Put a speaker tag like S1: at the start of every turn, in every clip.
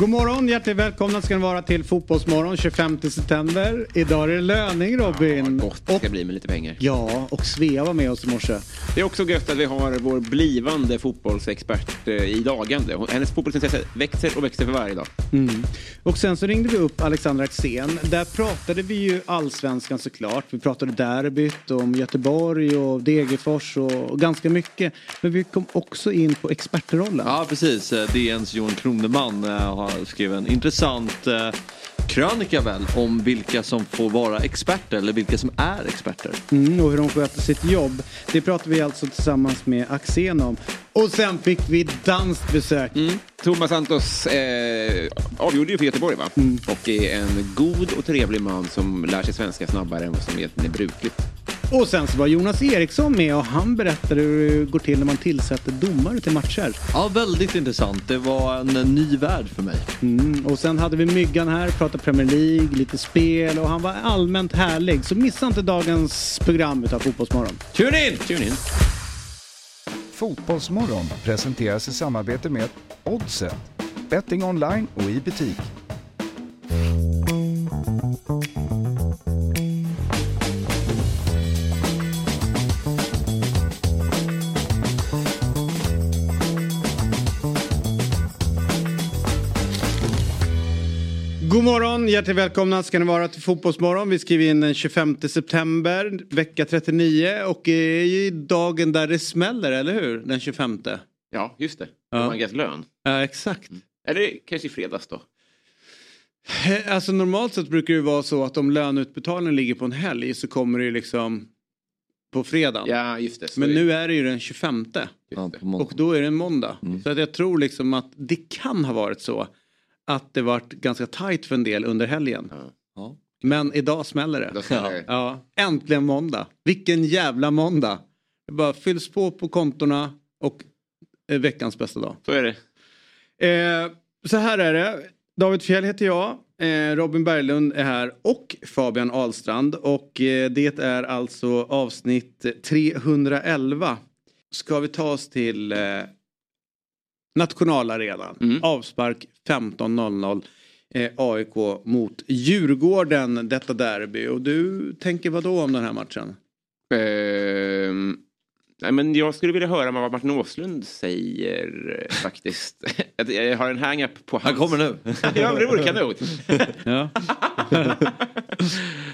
S1: God morgon, hjärtligt välkomna ska ni vara till Fotbollsmorgon 25 september. Idag är det löning Robin.
S2: Gott det ska bli med lite pengar.
S1: Ja, och Svea var med oss i morse.
S2: Det är också gött att vi har vår blivande fotbollsexpert eh, i dagande. Hennes fotbollsintresse växer och växer för varje dag.
S1: Och sen så ringde vi upp Alexandra Axén. Där pratade vi ju allsvenskan såklart. Vi pratade derbyt om Göteborg och Degerfors och, och ganska mycket. Men vi kom också in på expertrollen.
S3: Ja precis, Eh, DNs Johan Kroneman eh, har skrivit en intressant eh, krönika väl om vilka som får vara experter eller vilka som är experter.
S1: Mm, och hur de sköter sitt jobb. Det pratade vi alltså tillsammans med Axén om. Och sen fick vi danskt besök.
S2: Thomas Santos eh, avgjorde ju för Göteborg va? Och är en god och trevlig man som lär sig svenska snabbare än vad som egentligen är brukligt.
S1: Och sen så var Jonas Eriksson med och han berättade hur det går till när man tillsätter domare till matcher.
S3: Ja väldigt intressant, det var en eh, ny värld för mig.
S1: Mm, och sen hade vi Myggan här, pratade Premier League, lite spel och han var allmänt härlig. Så missa inte dagens program utav Fotbollsmorgon.
S3: Tune in!
S2: Tune in.
S4: Fotbollsmorgon presenteras i samarbete med Oddset. Betting online och i butik.
S1: God morgon, hjärtligt välkomna ska ni vara till Fotbollsmorgon. Vi skriver in den 25 september, vecka 39 och är ju dagen där det smäller, eller hur? Den 25.
S2: Ja, just det.
S1: Ja.
S2: Ja. Man gett lön.
S1: Ja, exakt.
S2: Eller kanske i fredags då.
S1: Eh, Alltså normalt sett brukar det vara så att om löneutbetalningen ligger på en helg så kommer det ju liksom på fredagen.
S2: Ja, just det. Så
S1: Men nu är det ju den 25.
S2: just
S3: Ja.
S1: Och då är det en måndag. Så att jag tror liksom att det kan ha varit så att det varit ganska tajt för en del under helgen.
S3: Ja.
S1: Men idag smäller det.
S2: Det-
S1: Ja, äntligen måndag. Vilken jävla måndag. Det bara fylls på på kontorna och eh, veckans bästa dag.
S2: Så är det.
S1: Eh, så här är det. David Fjell heter jag. Eh, Robin Berglund är här och Fabian Ahlstrand. Och eh, det är alltså avsnitt 311. Ska vi ta oss till eh, nationalarenan.
S2: Mm.
S1: Avspark 15.00. Eh, AIK mot Djurgården, detta derby. Och du tänker vad då om den här matchen?
S2: Ehm, nej, men jag skulle vilja höra vad Martin Åslund säger eh, faktiskt. Jag har en hang-up på
S3: Han
S2: hans...
S3: kommer nu.
S2: ja, det vore kanon.
S1: Ja,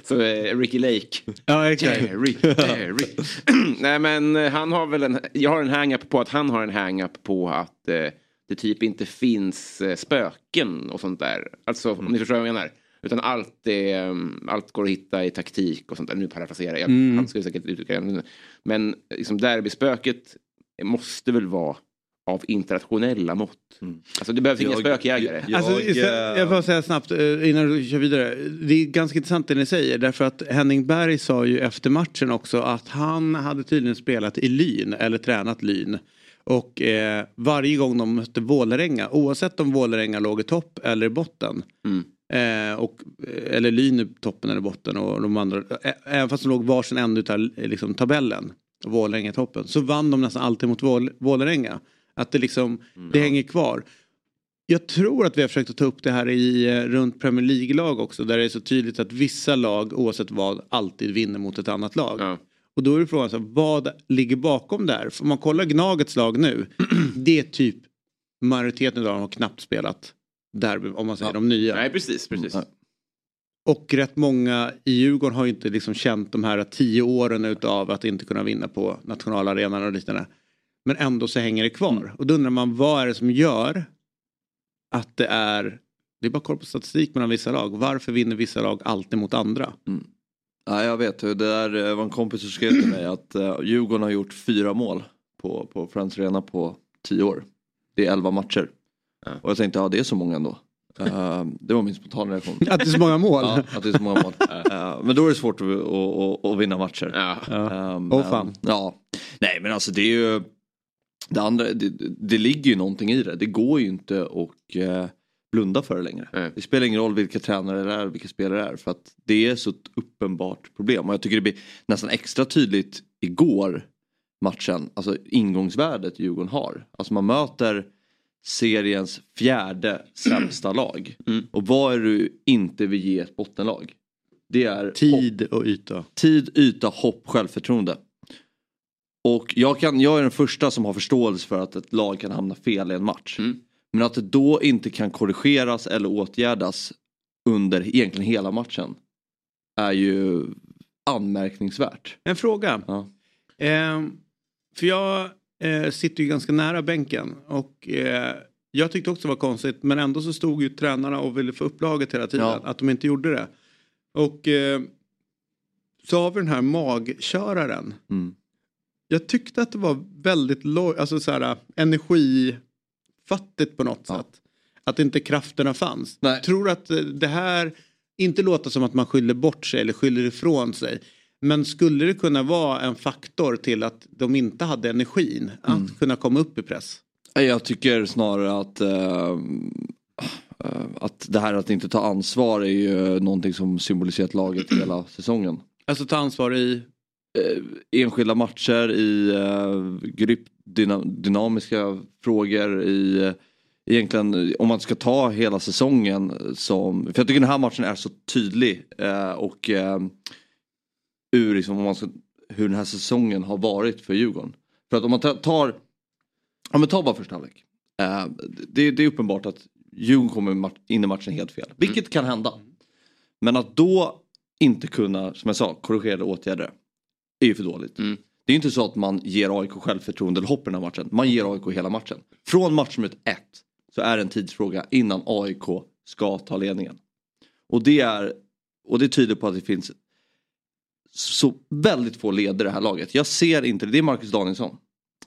S2: Så eh, Ricky Lake.
S1: ja exakt.
S2: Derry, Derry. Nej men eh, han har väl en, jag har en hang-up på att han har en hang-up på att eh, det typ inte finns eh, spöken och sånt där. Alltså om ni förstår vad jag menar. Utan allt, är, um, allt går att hitta i taktik och sånt där. Nu parafraserar jag, han skulle säkert uttrycka det. Men liksom derbyspöket måste väl vara av internationella mått. Alltså det behövs inga
S3: Jag-
S2: spökjägare.
S3: jag-
S1: Alltså,
S3: jag
S1: får säga snabbt eh, innan du kör vidare. Det är ganska intressant det ni säger därför att Henning Berg sa ju efter matchen också att han hade tydligen spelat i Lyn eller tränat Lyn. Och eh, varje gång de mötte Vålerenga, oavsett om Vålerenga låg i topp eller i botten.
S2: Mm.
S1: Eh, och, eller Lyn toppen eller botten och de andra, ä- även fast de låg varsin ände utav liksom, tabellen. Vålerenga toppen. Så vann de nästan alltid mot Vål- Vålerenga. Att det liksom, det hänger kvar. Jag tror att vi har försökt att ta upp det här i eh, runt Premier League-lag också. Där det är så tydligt att vissa lag, oavsett vad, alltid vinner mot ett annat lag.
S2: Ja.
S1: Och då är det frågan, så här, vad ligger bakom där? För om man kollar Gnagets lag nu, det är typ majoriteten av dem har knappt spelat derby, om man säger de nya.
S2: Nej precis, precis.
S3: Mm.
S1: Och rätt många i Djurgården har ju inte liksom känt de här tio åren utav att inte kunna vinna på nationalarenan och liknande. Men ändå så hänger det kvar. Och då undrar man vad är det som gör att det är, det är bara koll på statistik mellan vissa lag. Varför vinner vissa lag alltid mot andra?
S3: Ja, jag vet. Det där eh, var en kompis som skrev till mig att uh, Djurgården har gjort fyra mål på, på Friends Arena på tio år. Det är elva matcher.
S2: Ja.
S3: Och jag tänkte, ja det är så många ändå. Eh, det var min spontana reaktion.
S1: Att det är så många mål?
S3: Ja, att det är så många mål. Eh, men då är det svårt att, att, att, att vinna matcher.
S2: Ja.
S3: Eh, men-
S1: Åh, fan.
S3: Ja. Nej men alltså det är ju det, andra, det, det ligger ju någonting i det. Det går ju inte att eh, blunda för det längre.
S2: Nej.
S3: Det spelar ingen roll vilka tränare det är, vilka spelare det är. För att det är så ett uppenbart problem. Och jag tycker det blir nästan extra tydligt igår matchen. Alltså ingångsvärdet Djurgården har. Alltså man möter seriens fjärde sämsta lag.
S2: Mm.
S3: Och vad är du inte vill ge ett bottenlag? Det är hopp
S1: Tid och yta.
S3: tid, yta, hopp, självförtroende. Och jag, kan, jag är den första som har förståelse för att ett lag kan hamna fel i en match.
S2: Mm.
S3: Men att det då inte kan korrigeras eller åtgärdas under egentligen hela matchen är ju anmärkningsvärt.
S1: En fråga.
S3: Ja.
S1: Ehm, för jag eh, sitter ju ganska nära bänken och eh, jag tyckte också det var konstigt men ändå så stod ju tränarna och ville få upp laget hela tiden.
S3: Ja.
S1: Att de inte gjorde det. Och eh, så har vi den här magköraren.
S3: Mm.
S1: Jag tyckte att det var väldigt alltså så här, energifattigt på något
S3: Ja.
S1: sätt. Att inte krafterna fanns.
S3: Nej.
S1: Tror att eh, det här inte låter som att man skyller bort sig eller skyller ifrån sig. Men skulle det kunna vara en faktor till att de inte hade energin att
S3: Mm.
S1: kunna komma upp i press?
S3: Jag tycker snarare att, eh, eh, att det här att inte ta ansvar är ju någonting som symboliserat laget hela säsongen.
S1: Alltså ta ansvar i...
S3: eh, enskilda matcher, i eh, grupp, dyna, dynamiska frågor, i eh, egentligen om man ska ta hela säsongen som, för jag tycker den här matchen är så tydlig eh, och eh, ur liksom, om man ska, hur den här säsongen har varit för Djurgården. För att om man ta- tar, om man tar bara första halvlek. Eh, det, det är uppenbart att Djurgården kommer in i matchen helt fel, vilket kan hända. Men att då inte kunna, som jag sa, korrigera åtgärder är ju för dåligt.
S2: Mm.
S3: Det är inte så att man ger AIK självförtroende eller hopp i den här matchen. Man ger AIK hela matchen. Från matchminut ett så är det en tidsfråga innan AIK ska ta ledningen. Och det, är, och det tyder på att det finns så väldigt få ledare i det här laget. Jag ser inte det. Det är Marcus Danielsson.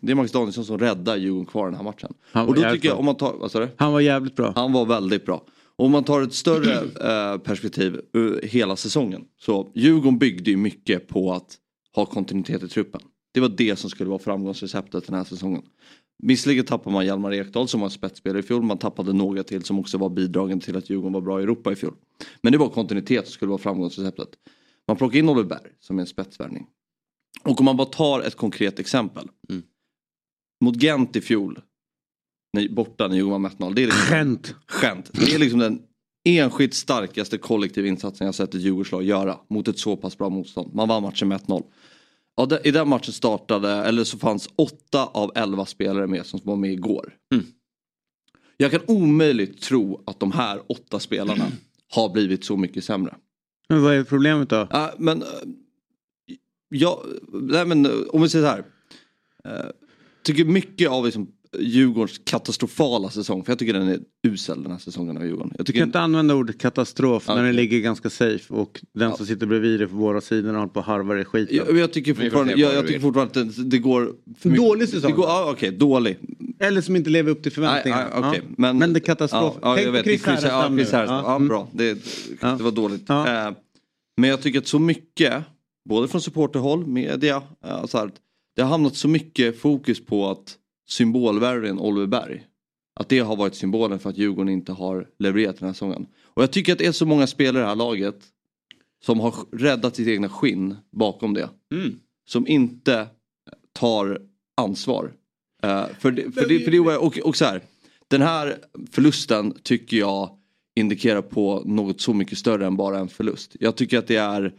S3: Det är Marcus Danielsson som räddar Djurgården kvar den här matchen.
S1: Han var
S3: Och då tycker jag,
S1: bra.
S3: om man tar, vad sa du?
S1: Han var jävligt bra.
S3: Han var väldigt bra. Och om man tar ett större eh, perspektiv uh, hela säsongen. Så Djurgården byggde ju mycket på att ha kontinuitet i truppen. Det var det som skulle vara framgångsreceptet den här säsongen. Visserligen tappade man Hjalmar Ekdal som var spetsspelare i fjol. Man tappade några till som också var bidragen till att Djurgården var bra i Europa i fjol. Men det var kontinuitet som skulle vara framgångsreceptet. Man plockade in Oliver Berg som är en spetsvärvning. Och om man bara tar ett konkret exempel.
S2: Mm.
S3: Mot Gent i fjol. När, borta när Djurgården var med 1-0. Det är liksom
S1: Skämt.
S3: skämt. Det är liksom den enskilt starkaste kollektiva insatsen jag sett ett Djurgårdslag göra mot ett så pass bra motstånd. Man vann matchen med 1-0. Ja, I den matchen startade, eller så fanns åtta av elva spelare med som var med igår.
S2: Mm.
S3: Jag kan omöjligt tro att de här åtta spelarna har blivit så mycket sämre.
S1: Men vad är problemet då?
S3: Ja, men, uh, ja, nej, men om vi säger så här. Uh, tycker mycket av liksom, Djurgårdens katastrofala säsong, för jag tycker den är usel den här säsongen av Djurgården. Jag
S1: Du
S3: tycker
S1: kan inte använda ordet katastrof när den ligger ganska safe och den
S3: Ja.
S1: som sitter bredvid dig på båda sidorna håller på att harva i skiten.
S3: Jag, jag tycker fortfarande, jag, jag tycker fortfarande att det, det går... för
S1: Dålig säsong.
S3: Det går, ja, Okej, dålig.
S1: Eller som inte lever upp till förväntningarna.
S3: Okej,
S1: Ja.
S3: men,
S1: Men det är katastrof.
S3: Ja, ja,
S1: Tänk
S3: jag
S1: på
S3: vet.
S1: Chris
S3: Chris, ja,
S1: Härenstam
S3: Chris
S1: nu.
S3: Ja, bra. Det,
S1: Ja.
S3: det var dåligt.
S1: Ja.
S3: Eh, men jag tycker att så mycket, både från supporterhåll, media, eh, så här, det har hamnat så mycket fokus på att symbolvärvningen Oliver Berg, att det har varit symbolen för att Djurgården inte har levererat den här säsongen. Och jag tycker att det är så många spelare i det här laget som har räddat sitt egna skinn bakom det.
S2: Mm.
S3: Som inte tar ansvar. Eh, för det, för det, för det, och, och så här, den här förlusten tycker jag indikerar på något så mycket större än bara en förlust. Jag tycker att det är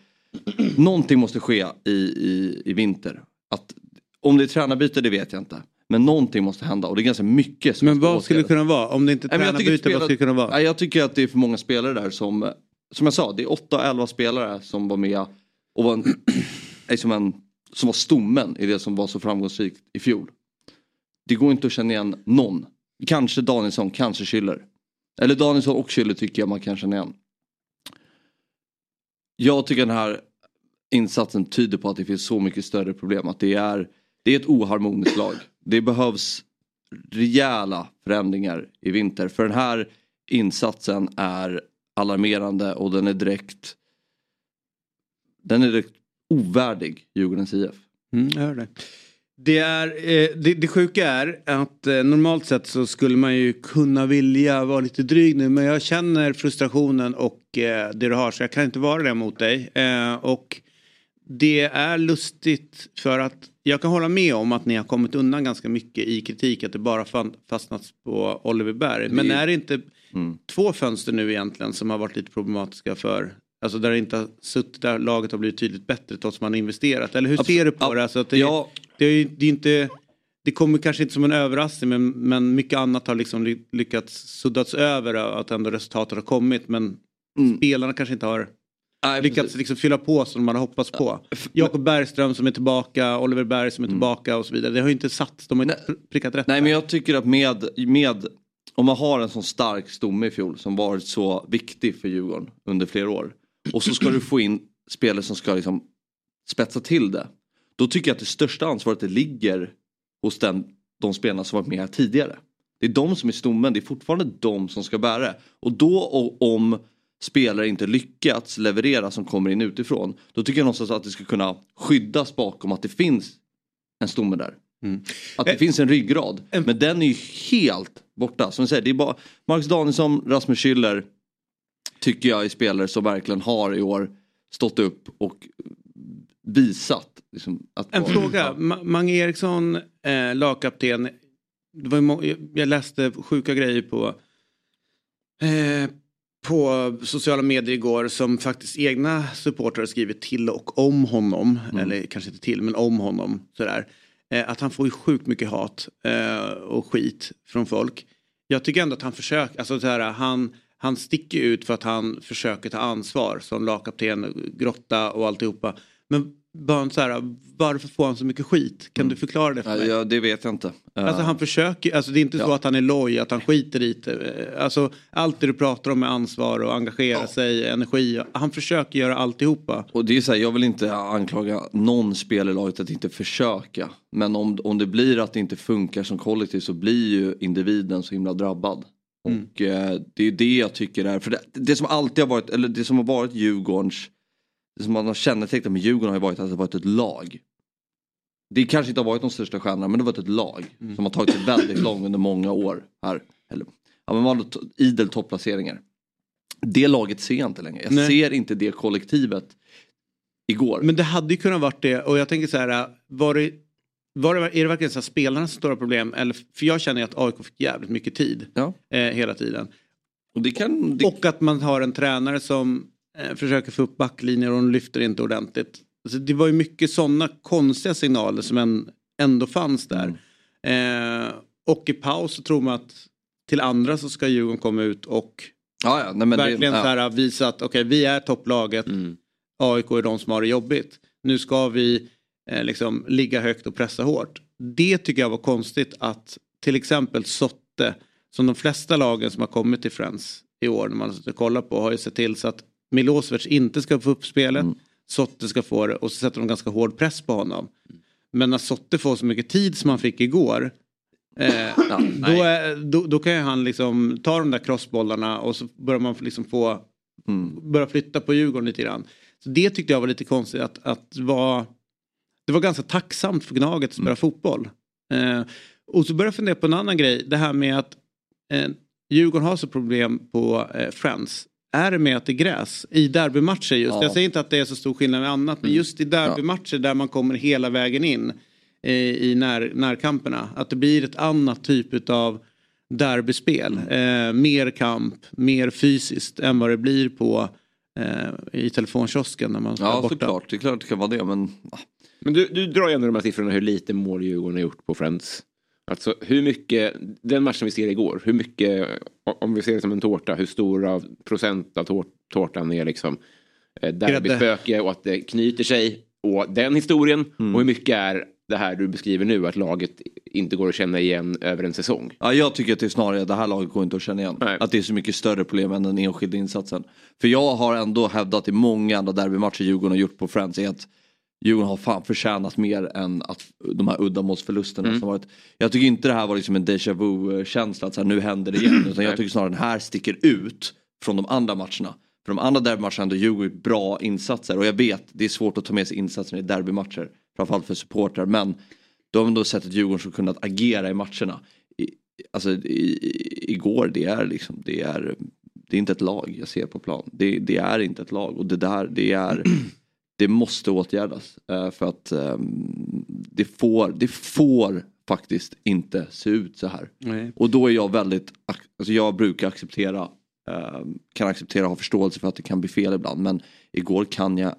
S3: någonting måste ske i, i, i vinter. Att, om det är tränarbyte det vet jag inte. Men någonting måste hända och det är ganska mycket som
S1: Men vad skulle det kunna vara? Om det inte
S3: tycker
S1: tränarbyte, vad skulle det kunna vara?
S3: Nej, jag tycker att det är för många spelare där som, som jag sa, det är 8-11 spelare som var med och var en, liksom en, som var stommen i det som var så framgångsrikt i fjol. Det går inte att känna igen någon. Kanske Danielsson, kanske Schüller. Eller Danielsson och Schüller tycker jag man kan känna igen. Jag tycker den här insatsen tyder på att det finns så mycket större problem. Att det är, det är ett oharmoniskt lag. Det behövs rejäla förändringar i vinter. För den här insatsen är alarmerande och den är direkt den är direkt ovärdig Djurgårdens IF.
S1: Mm, jag hör det. Det, är, eh, det, det sjuka är att eh, normalt sett så skulle man ju kunna vilja vara lite dryg nu men jag känner frustrationen och eh, det du har så jag kan inte vara det mot dig. Och det är lustigt för att jag kan hålla med om att ni har kommit undan ganska mycket i kritik att det bara fastnats på Oliver Berg. Men är det inte
S3: Mm.
S1: två fönster nu egentligen som har varit lite problematiska för Alltså där det inte har suttit, där laget har blivit tydligt bättre trots att man har investerat. Eller hur
S3: Abs-
S1: ser du på det? Alltså det,
S3: Ja.
S1: det, är, det är inte det kommer kanske inte som en överraskning men, men mycket annat har liksom ly- lyckats suddats över att ändå resultatet har kommit men spelarna kanske inte har
S3: Nej,
S1: lyckats liksom fylla på som man har hoppats på. Jakob Bergström som är tillbaka, Oliver Berg som är tillbaka och så vidare. Det har ju inte satt, de har inte pr- prickat rätt.
S3: Nej men jag tycker att med, med om man har en sån stark stomme i fjol som varit så viktig för Djurgården under flera år. Och så ska du få in spelare som ska liksom spetsa till det. Då tycker jag att det största ansvaret det ligger hos den, de spelarna som varit med här tidigare. Det är de som är stommen, det är fortfarande de som ska bära det. Och då och om spelare inte lyckats leverera som kommer in utifrån. Då tycker jag någonstans att det ska kunna skyddas bakom att det finns en stomme där. Att det
S1: Eh,
S3: finns en ryggrad.
S1: en-
S3: Men den är ju helt borta. Som jag säger, det är bara Marcus Danielsson, Rasmus Schüller tycker jag är spelare som verkligen har i år stått upp och visat. Liksom, att
S1: En fråga, Mange Eriksson, eh, lagkapten. Det var jag läste sjuka grejer på, eh, på sociala medier igår som faktiskt egna supportrar skrivit till och om honom. Eller kanske inte till men om honom. Sådär. Eh, att han får ju sjukt mycket hat eh, och skit från folk. Jag tycker ändå att han försöker, alltså så här, han, han sticker ut för att han försöker ta ansvar som lagkapten, grotta och alltihopa. Men bara så här, varför får han så mycket skit? Kan du förklara det för
S3: Ja,
S1: mig?
S3: ja, det vet jag inte.
S1: Alltså
S3: Eh,
S1: han försöker, alltså det är inte så
S3: Ja.
S1: att han är loj, att han skiter i det. Alltså allt det du pratar om med ansvar och engagera sig, energi. Han försöker göra alltihopa.
S3: Och det är så här, jag vill inte anklaga någon spelare i laget att inte försöka. Men om, om det blir att det inte funkar som kollektiv så blir ju individen så himla drabbad.
S1: Mm.
S3: Och eh, det är det jag tycker är, för det, det som alltid har varit, eller det som har varit Djurgårdens, det som man har kännetecknat med Djurgården har ju varit att det har varit ett lag. Det kanske inte har varit de största stjärnorna men det har varit ett lag
S1: Mm.
S3: som har tagit sig väldigt långt under många år. Här. Eller, ja, men man har idel topplaceringar. Det laget ser jag inte längre. Jag
S1: Nej.
S3: ser inte det kollektivet igår.
S1: Men det hade ju kunnat varit det och jag tänker så här, var det, var det, är det verkligen så spelarnas stora problem? Eller, för jag känner ju att AIK fick jävligt mycket tid
S3: Ja.
S1: eh, hela tiden.
S3: Och det kan... Det,
S1: Och att man har en tränare som försöker få upp backlinjer och de lyfter inte ordentligt. Alltså, det var ju mycket sådana konstiga signaler som en, ändå fanns där.
S3: Mm.
S1: Eh, och i paus så tror man att till andra så ska Djurgården komma ut och
S3: ja, ja, nej,
S1: verkligen
S3: det,
S1: så
S3: ja.
S1: här, visa att okej vi är topplaget.
S2: Mm.
S1: AIK är de som har det jobbigt. Nu ska vi eh, liksom ligga högt och pressa hårt. Det tycker jag var konstigt att till exempel Sotte, som de flesta lagen som har kommit till Friends i år när man har kollat på har ju sett till så att Milosevic inte ska få upp spelet.
S3: Mm.
S1: Sotte ska få det och så sätter de ganska hård press på honom. Men när Sotte får så mycket tid som han fick igår eh, då, är, då, då kan ju han liksom ta de där crossbollarna och så börjar man liksom få
S3: Mm.
S1: börja flytta på Djurgården lite grann. Så det tyckte jag var lite konstigt att, att vara, det var ganska tacksamt för Gnaget att spela fotboll. Eh, och så började jag fundera på en annan grej, det här med att eh, Djurgården har så problem på eh, Friends. Är det med att det är gräs i derbymatcher just?
S3: Ja.
S1: Jag säger inte att det är så stor skillnad med annat men just i derbymatcher där man kommer hela vägen in eh, i när, närkamperna. Att det blir ett annat typ av derbyspel. Eh, mer kamp, mer fysiskt än vad det blir på eh, i telefonkiosken när man
S3: Ja
S1: borta.
S3: såklart, det är klart det kan vara det men
S2: Men du, du drar ju ändå de här siffrorna hur lite mål Djurgården har gjort på Friends. Alltså hur mycket, den matchen vi ser igår, hur mycket, om vi ser det som en tårta, hur stor av procent av tår, tårtan är liksom eh, derbyspöke och att det knyter sig och den historien
S3: Mm.
S2: och hur mycket är det här du beskriver nu att laget inte går att känna igen över en säsong.
S3: Ja, jag tycker att det är snarare det här laget går inte att känna igen.
S2: Nej.
S3: Att det är så mycket större problem än den enskilda insatsen. För jag har ändå hävdat i många andra derbymatcher Djurgården har gjort på Friends är att Djurgården har fan förtjänat mer än att de här uddamålsförlusterna
S2: Mm.
S3: som varit. Jag tycker inte det här var liksom en déjà vu känsla att så här, nu händer det igen. Utan jag tycker snarare den här sticker ut från de andra matcherna. För de andra derbymatcherna har ändå Djurgården bra insatser och jag vet det är svårt att ta med sig insatserna i derbymatcher. Framförallt för supportrar men de har ändå sett att Djurgården som kunnat agera i matcherna. I, alltså i, i, igår det är liksom det är det är inte ett lag jag ser på plan. Det, det är inte ett lag och det där det är det måste åtgärdas. eh, för att ehm, det, får, det får faktiskt inte se ut så här.
S1: Nej.
S3: Och då är jag väldigt, alltså jag brukar acceptera, ehm, kan acceptera och ha förståelse för att det kan bli fel ibland. Men igår kan jag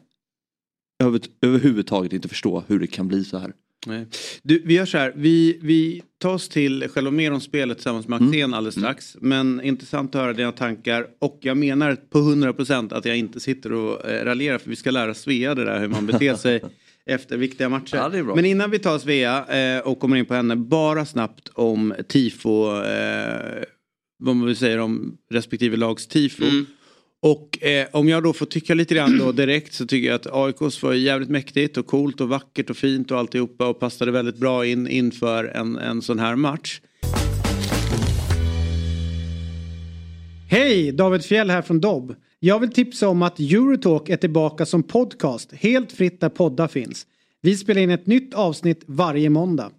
S3: över, överhuvudtaget inte förstå hur det kan bli så här.
S1: Nej. Du, vi gör så här, vi, vi tar oss till själva mer om spelet tillsammans med Axén alldeles strax. Men intressant att höra dina tankar och jag menar på 100% att jag inte sitter och eh, raljerar för vi ska lära Svea det där hur man beter sig efter viktiga matcher.
S3: Ja.
S1: Men innan vi tar Svea eh, och kommer in på henne, bara snabbt om tifo, eh, vad man säga om respektive lags tifo. Och eh, om jag då får tycka lite grann då direkt så tycker jag att AIKs var jävligt mäktigt och coolt och vackert och fint och alltihopa och passade väldigt bra in inför en, en sån här match.
S5: Hej! David Fjell här från Dobb. Jag vill tipsa om att Eurotalk är tillbaka som podcast helt fritt där poddar finns. Vi spelar in ett nytt avsnitt varje måndag.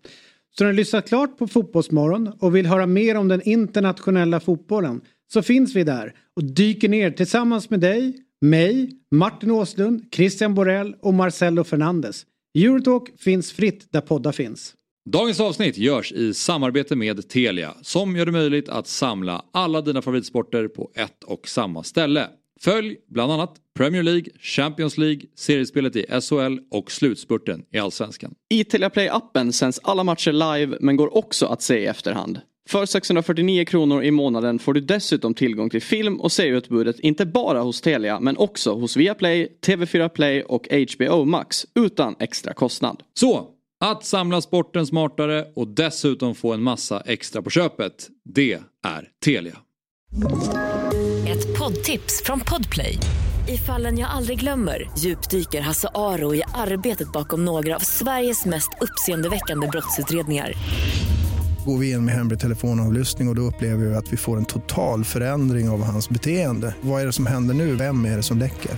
S5: Så när du lyssnat klart på Fotbollsmorgon och vill höra mer om den internationella fotbollen så finns vi där och dyker ner tillsammans med dig, mig, Martin Åslund, Christian Borell och Marcelo Fernandes. Eurotalk finns fritt där poddar finns.
S6: Dagens avsnitt görs i samarbete med Telia som gör det möjligt att samla alla dina favoritsporter på ett och samma ställe. Följ bland annat Premier League, Champions League, seriespelet i SHL och slutspurten i Allsvenskan.
S7: I Telia Play-appen sänds alla matcher live men går också att se i efterhand. För 649 kronor i månaden får du dessutom tillgång till film och serieutbudet inte bara hos Telia men också hos Viaplay, TV4 Play och HBO Max utan extra kostnad.
S6: Så, att samla sporten smartare och dessutom få en massa extra på köpet, det är Telia.
S8: Ett poddtips från Podplay. I fallen jag aldrig glömmer djupdyker Hasse Aro i arbetet bakom några av Sveriges mest uppseendeväckande brottsutredningar.
S9: Går vi in med hemlig telefonavlyssning och, och då upplever vi att vi får en total förändring av hans beteende. Vad är det som händer nu? Vem är det som läcker?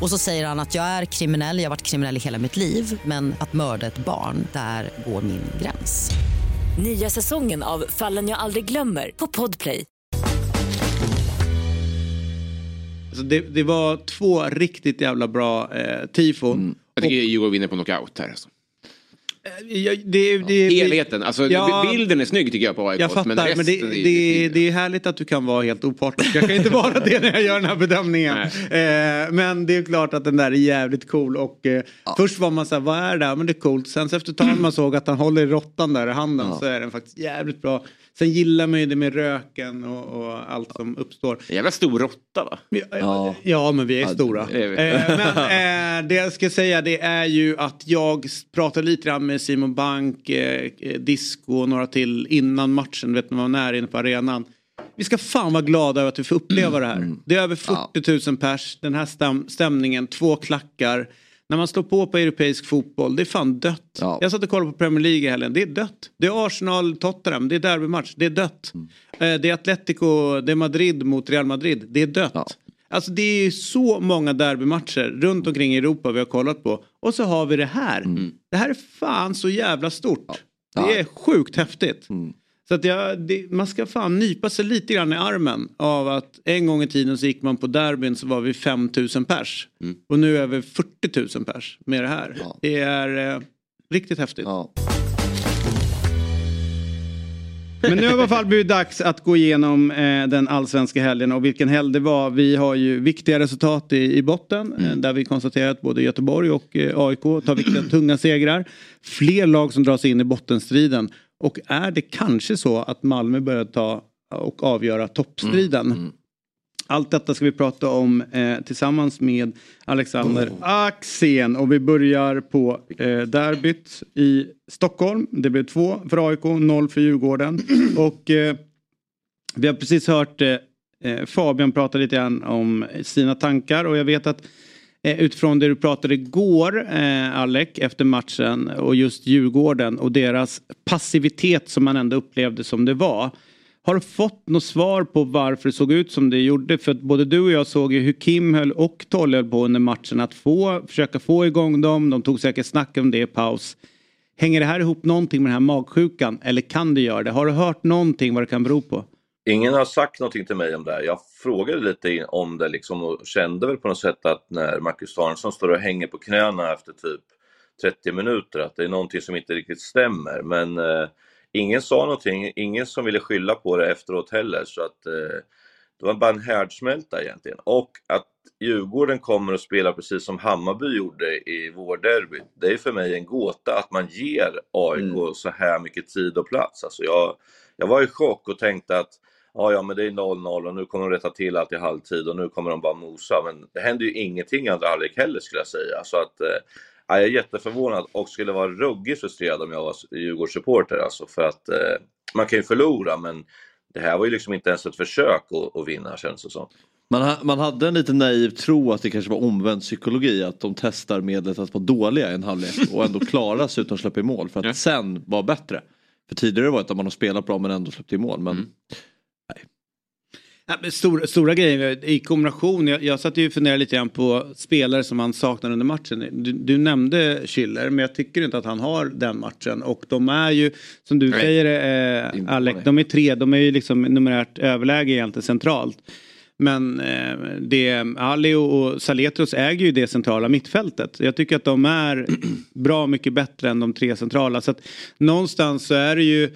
S10: Och så säger han att jag är kriminell, jag har varit kriminell i hela mitt liv men att mörda ett barn, där går min gräns.
S8: Nya säsongen av Fallen jag aldrig glömmer på Podplay.
S1: Alltså det, det var två riktigt jävla bra eh, tifon.
S2: Jag tycker Djurgården vinner på knockout här. Alltså.
S1: Ja, det, det,
S2: Helheten, alltså
S1: Ja.
S2: bilden är snygg tycker jag på AIK.
S1: Jag fattar, men,
S2: resten
S1: det,
S2: är-
S1: det, det är härligt att du kan vara helt opartisk. Jag kan inte vara det när jag gör den här bedömningen. Eh, men det är klart att den där är jävligt cool. Och, eh, Först var man så här, vad är det här? Men det är coolt. Sen så efter ett tag när man såg att han håller i råttan där i handen så är den faktiskt jävligt bra. Sen gillar man ju det med röken och, och allt som uppstår.
S2: Jävla stor råtta va?
S1: Ja, ja men vi är
S2: Ja,
S1: stora.
S2: det är vi.
S1: Eh, men eh, det jag ska säga det är ju att jag pratade lite grann med Simon Bank, eh, eh, Disco och några till innan matchen. Vet ni vad när inne på arenan. Vi ska fan vara glada över att vi får uppleva det här. Det är över 40 000 pers. Den här stäm stämningen, två klackar. När man står på på europeisk fotboll, det är fan dött. Jag satt och kollade på Premier League i helgen, det är dött. Det är Arsenal, Tottenham, det är derbymatch, det är dött. Eh, Det är Atletico, det är Madrid mot Real Madrid, det är dött. Alltså det är så många derbymatcher runt omkring i Europa vi har kollat på. Och så har vi det här. Det här är fan så jävla stort. Det är sjukt häftigt. Så att jag, det, man ska fan nypa sig lite grann i armen av att en gång i tiden så gick man på derbyn så var vi 5000 pers. Och nu är vi 40 000 pers med det här. Det är eh, riktigt häftigt. Men nu har det i alla fall blivit dags att gå igenom eh, den allsvenska helgen och vilken helg det var. Vi har ju viktiga resultat i, i botten eh, där vi konstaterar att både Göteborg och eh, AIK tar viktiga tunga segrar. Fler lag som dras in i bottenstriden. Och är det kanske så att Malmö börjar ta och avgöra toppstriden? Allt detta ska vi prata om eh, tillsammans med Alexander Axén och vi börjar på eh, derbyt i Stockholm. Det blev två för AIK, noll för Djurgården. Och eh, vi har precis hört eh, eh, Fabian prata lite grann om sina tankar och jag vet att eh, utifrån det du pratade igår, eh, Alec, efter matchen och just Djurgården och deras passivitet som man ändå upplevde som det var. Har du fått något svar på varför det såg ut som det gjorde? För att både du och jag såg ju hur Kim höll och Tolle höll på under matchen att få, försöka få igång dem. De tog säkert snack om det i paus. Hänger det här ihop någonting med den här magsjukan eller kan det göra det? Har du hört någonting vad det kan bero på?
S11: Ingen har sagt någonting till mig om det här. Jag frågade lite om det liksom och kände väl på något sätt att när Marcus Danielsson står och hänger på knäna efter typ 30 minuter att det är någonting som inte riktigt stämmer. Men eh, ingen sa någonting, ingen som ville skylla på det efteråt heller så att eh, det var bara en härdsmälta egentligen. Och att Djurgården kommer att spela precis som Hammarby gjorde i vårderbyt, det är för mig en gåta att man ger AIK mm. så här mycket tid och plats. Alltså jag, jag var i chock och tänkte att ja, ja, men det är 0-0 och nu kommer de rätta till allt i halvtid och nu kommer de bara mosa. Men det händer ju ingenting i andra halvlek heller skulle jag säga. Så att, eh, jag är jätteförvånad och skulle vara ruggigt frustrerad om jag var Djurgårdssupporter alltså för att eh, man kan ju förlora men det här var ju liksom inte ens ett försök att, att vinna känns det som.
S3: Man, man hade en lite naiv tro att det kanske var omvänd psykologi att de testar medlet att vara dåliga i en halvlek och ändå klara sig utan att släppa i mål för att ja. sen vara bättre. För tidigare var det att man har spelat bra men ändå släppt i mål. Men mm.
S1: Ja, stora, stora grejer i kombination. Jag, jag satt ju och funderade lite grann på spelare som han saknar under matchen. Du, du nämnde Schiller men jag tycker inte att han har den matchen. Och de är ju som du Nej. säger eh, Alec, de är tre. De är ju liksom numerärt överläge egentligen centralt. Men eh, det, Ali och Saletros äger ju det centrala mittfältet. Jag tycker att de är bra mycket bättre än de tre centrala. Så att någonstans så är det ju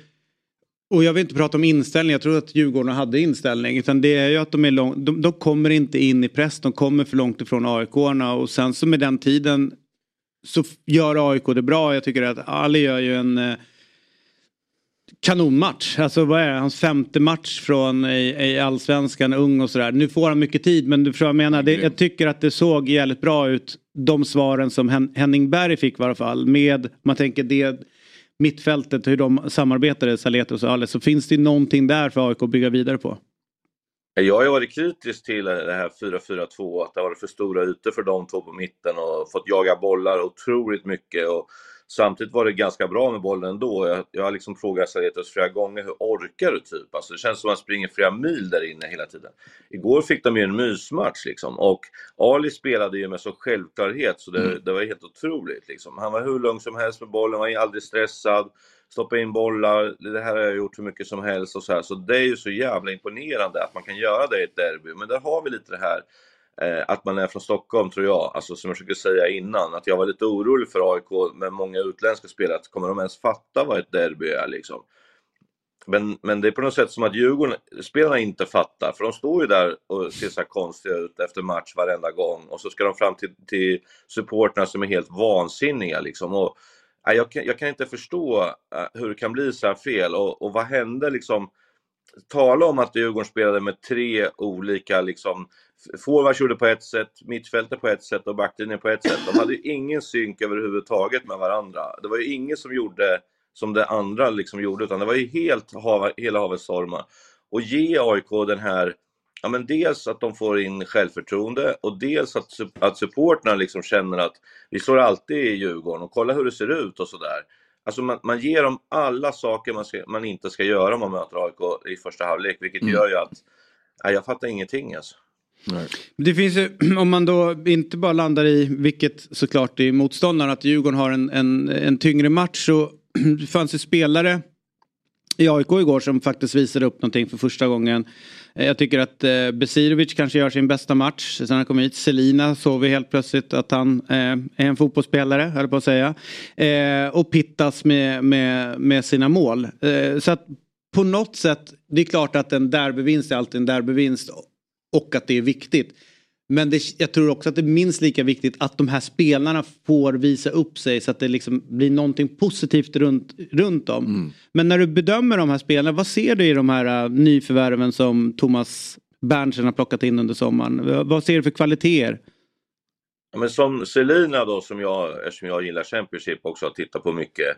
S1: och jag vill inte prata om inställning, jag tror att Djurgården hade inställning. Utan det är ju att de är långt, de, de, kommer inte in i press, de kommer för långt ifrån aik och sen så med den tiden så gör AIK det bra. Jag tycker att Ali gör ju en eh, kanonmatch. Alltså vad är det, hans femte match från i, i allsvenskan, ung och sådär. Nu får han mycket tid men du förstår vad jag menar. Det, jag tycker att det såg jävligt bra ut. De svaren som Henning Berg fick i alla fall. Med, man tänker det mittfältet, hur de samarbetade, Saletros och Ales. så finns det någonting där för AIK att bygga vidare på.
S11: Jag har varit kritisk till det här 4-4-2, att det har varit för stora ytor för de två på mitten och fått jaga bollar otroligt mycket. Och Samtidigt var det ganska bra med bollen ändå. Jag, jag har liksom frågat Saretos flera gånger, hur orkar du typ? Alltså det känns som att man springer flera mil där inne hela tiden. Igår fick de ju en mysmatch liksom och Ali spelade ju med så självklarhet så det, mm. det var helt otroligt liksom. Han var hur lugn som helst med bollen, var aldrig stressad, stoppa in bollar, det här har jag gjort hur mycket som helst och så här. Så det är ju så jävla imponerande att man kan göra det i ett derby. Men där har vi lite det här Eh, att man är från Stockholm tror jag, alltså som jag försökte säga innan, att jag var lite orolig för AIK med många utländska spelare, att kommer de ens fatta vad ett derby är liksom? Men, men det är på något sätt som att Djurgården, spelarna inte fattar, för de står ju där och ser så här konstiga ut efter match varenda gång och så ska de fram till, till supportrarna som är helt vansinniga liksom. Och, äh, jag, kan, jag kan inte förstå äh, hur det kan bli så här fel och, och vad hände liksom? Tala om att Djurgården spelade med tre olika liksom Forwards gjorde på ett sätt, mittfältet på ett sätt och backlinjen på ett sätt. De hade ju ingen synk överhuvudtaget med varandra. Det var ju ingen som gjorde som det andra liksom gjorde, utan det var ju helt hav, hela havet stormar. Och ge AIK den här, ja men dels att de får in självförtroende och dels att, att supporterna liksom känner att vi står alltid i Djurgården och kolla hur det ser ut och sådär. Alltså man, man ger dem alla saker man, ska, man inte ska göra om man möter AIK i första halvlek, vilket mm. gör ju att, nej, jag fattar ingenting alltså.
S1: Nej. Det finns ju, om man då inte bara landar i, vilket såklart är motståndaren, att Djurgården har en, en, en tyngre match. Så det fanns ju spelare i AIK igår som faktiskt visade upp någonting för första gången. Eh, jag tycker att eh, Besirovic kanske gör sin bästa match sen han kom hit. Selina såg vi helt plötsligt att han eh, är en fotbollsspelare, höll på att säga. Eh, och Pittas med, med, med sina mål. Eh, så att på något sätt, det är klart att en derbyvinst är alltid en derbyvinst och att det är viktigt. Men det, jag tror också att det är minst lika viktigt att de här spelarna får visa upp sig så att det liksom blir någonting positivt runt, runt om. Mm. Men när du bedömer de här spelarna, vad ser du i de här uh, nyförvärven som Thomas Berntsen har plockat in under sommaren? Vad ser du för kvaliteter?
S11: Ja, men som Selina då, som jag, eftersom jag gillar Championship också har tittat på mycket.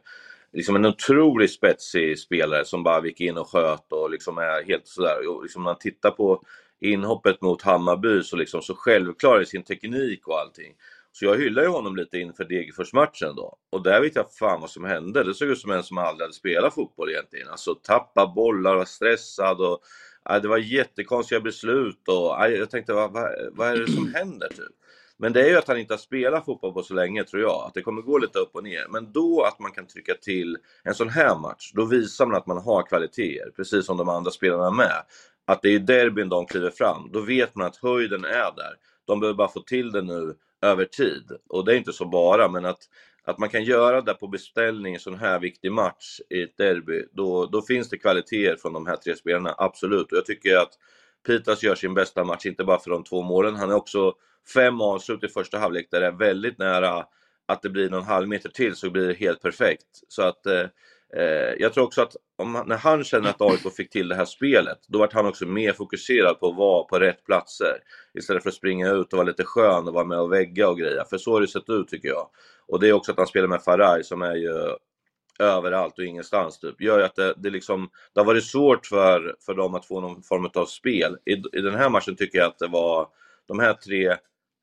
S11: Liksom en otroligt spetsig spelare som bara gick in och sköt och liksom är helt sådär. Och liksom man tittar på inhoppet mot Hammarby så, liksom, så självklar i sin teknik och allting. Så jag hyllar ju honom lite inför Degerfors-matchen då. Och där vet jag fan vad som hände. Det såg ut som en som aldrig hade spelat fotboll egentligen. Alltså tappa bollar, var stressad och ja, det var jättekonstiga beslut och ja, jag tänkte vad, vad, vad är det som händer typ? Men det är ju att han inte har spelat fotboll på så länge tror jag, att det kommer gå lite upp och ner. Men då att man kan trycka till en sån här match, då visar man att man har kvaliteter, precis som de andra spelarna med. Att det är derbyn de kliver fram, då vet man att höjden är där. De behöver bara få till det nu över tid. Och det är inte så bara, men att, att man kan göra det på beställning i en sån här viktig match i ett derby, då, då finns det kvaliteter från de här tre spelarna, absolut. Och jag tycker att Pitas gör sin bästa match, inte bara för de två målen, han är också fem avslut i första halvlek där det är väldigt nära att det blir någon halv meter till så blir det helt perfekt. Så att eh, eh Eh, jag tror också att om, när han känner att AIK fick till det här spelet, då vart han också mer fokuserad på att vara på rätt platser. Istället för att springa ut och vara lite skön och vara med och vägga och greja. För så har det sett ut tycker jag. Och det är också att han spelar med Faraj som är ju överallt och ingenstans typ, gör ju att det, det, liksom, det har varit svårt för, för dem att få någon form av spel. I, I den här matchen tycker jag att det var de här tre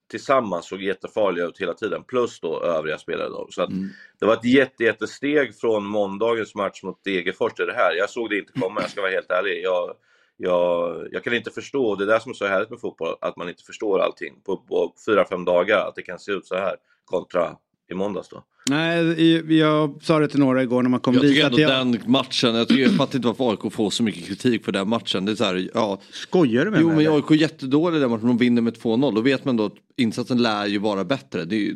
S11: tillsammans såg jättefarliga ut hela tiden, plus då övriga spelare. Då. Så mm. Det var ett jätte, jättesteg från måndagens match mot Degerfors till det här. Jag såg det inte komma, jag ska vara helt ärlig. Jag, jag, jag kan inte förstå, det är det som är så härligt med fotboll, att man inte förstår allting på, på fyra, fem dagar, att det kan se ut så här kontra i måndags då.
S1: Nej, jag sa det till några igår när man kom
S3: jag
S1: dit.
S3: Tycker jag tycker den matchen, jag, tycker, jag fattar inte varför AIK får så mycket kritik för den matchen. Det är så här, ja.
S1: Skojar du med
S3: jo,
S1: mig?
S3: Jo men AIK är jättedålig den matchen, de vinner med 2-0. Då vet man då att insatsen lär ju vara bättre. Det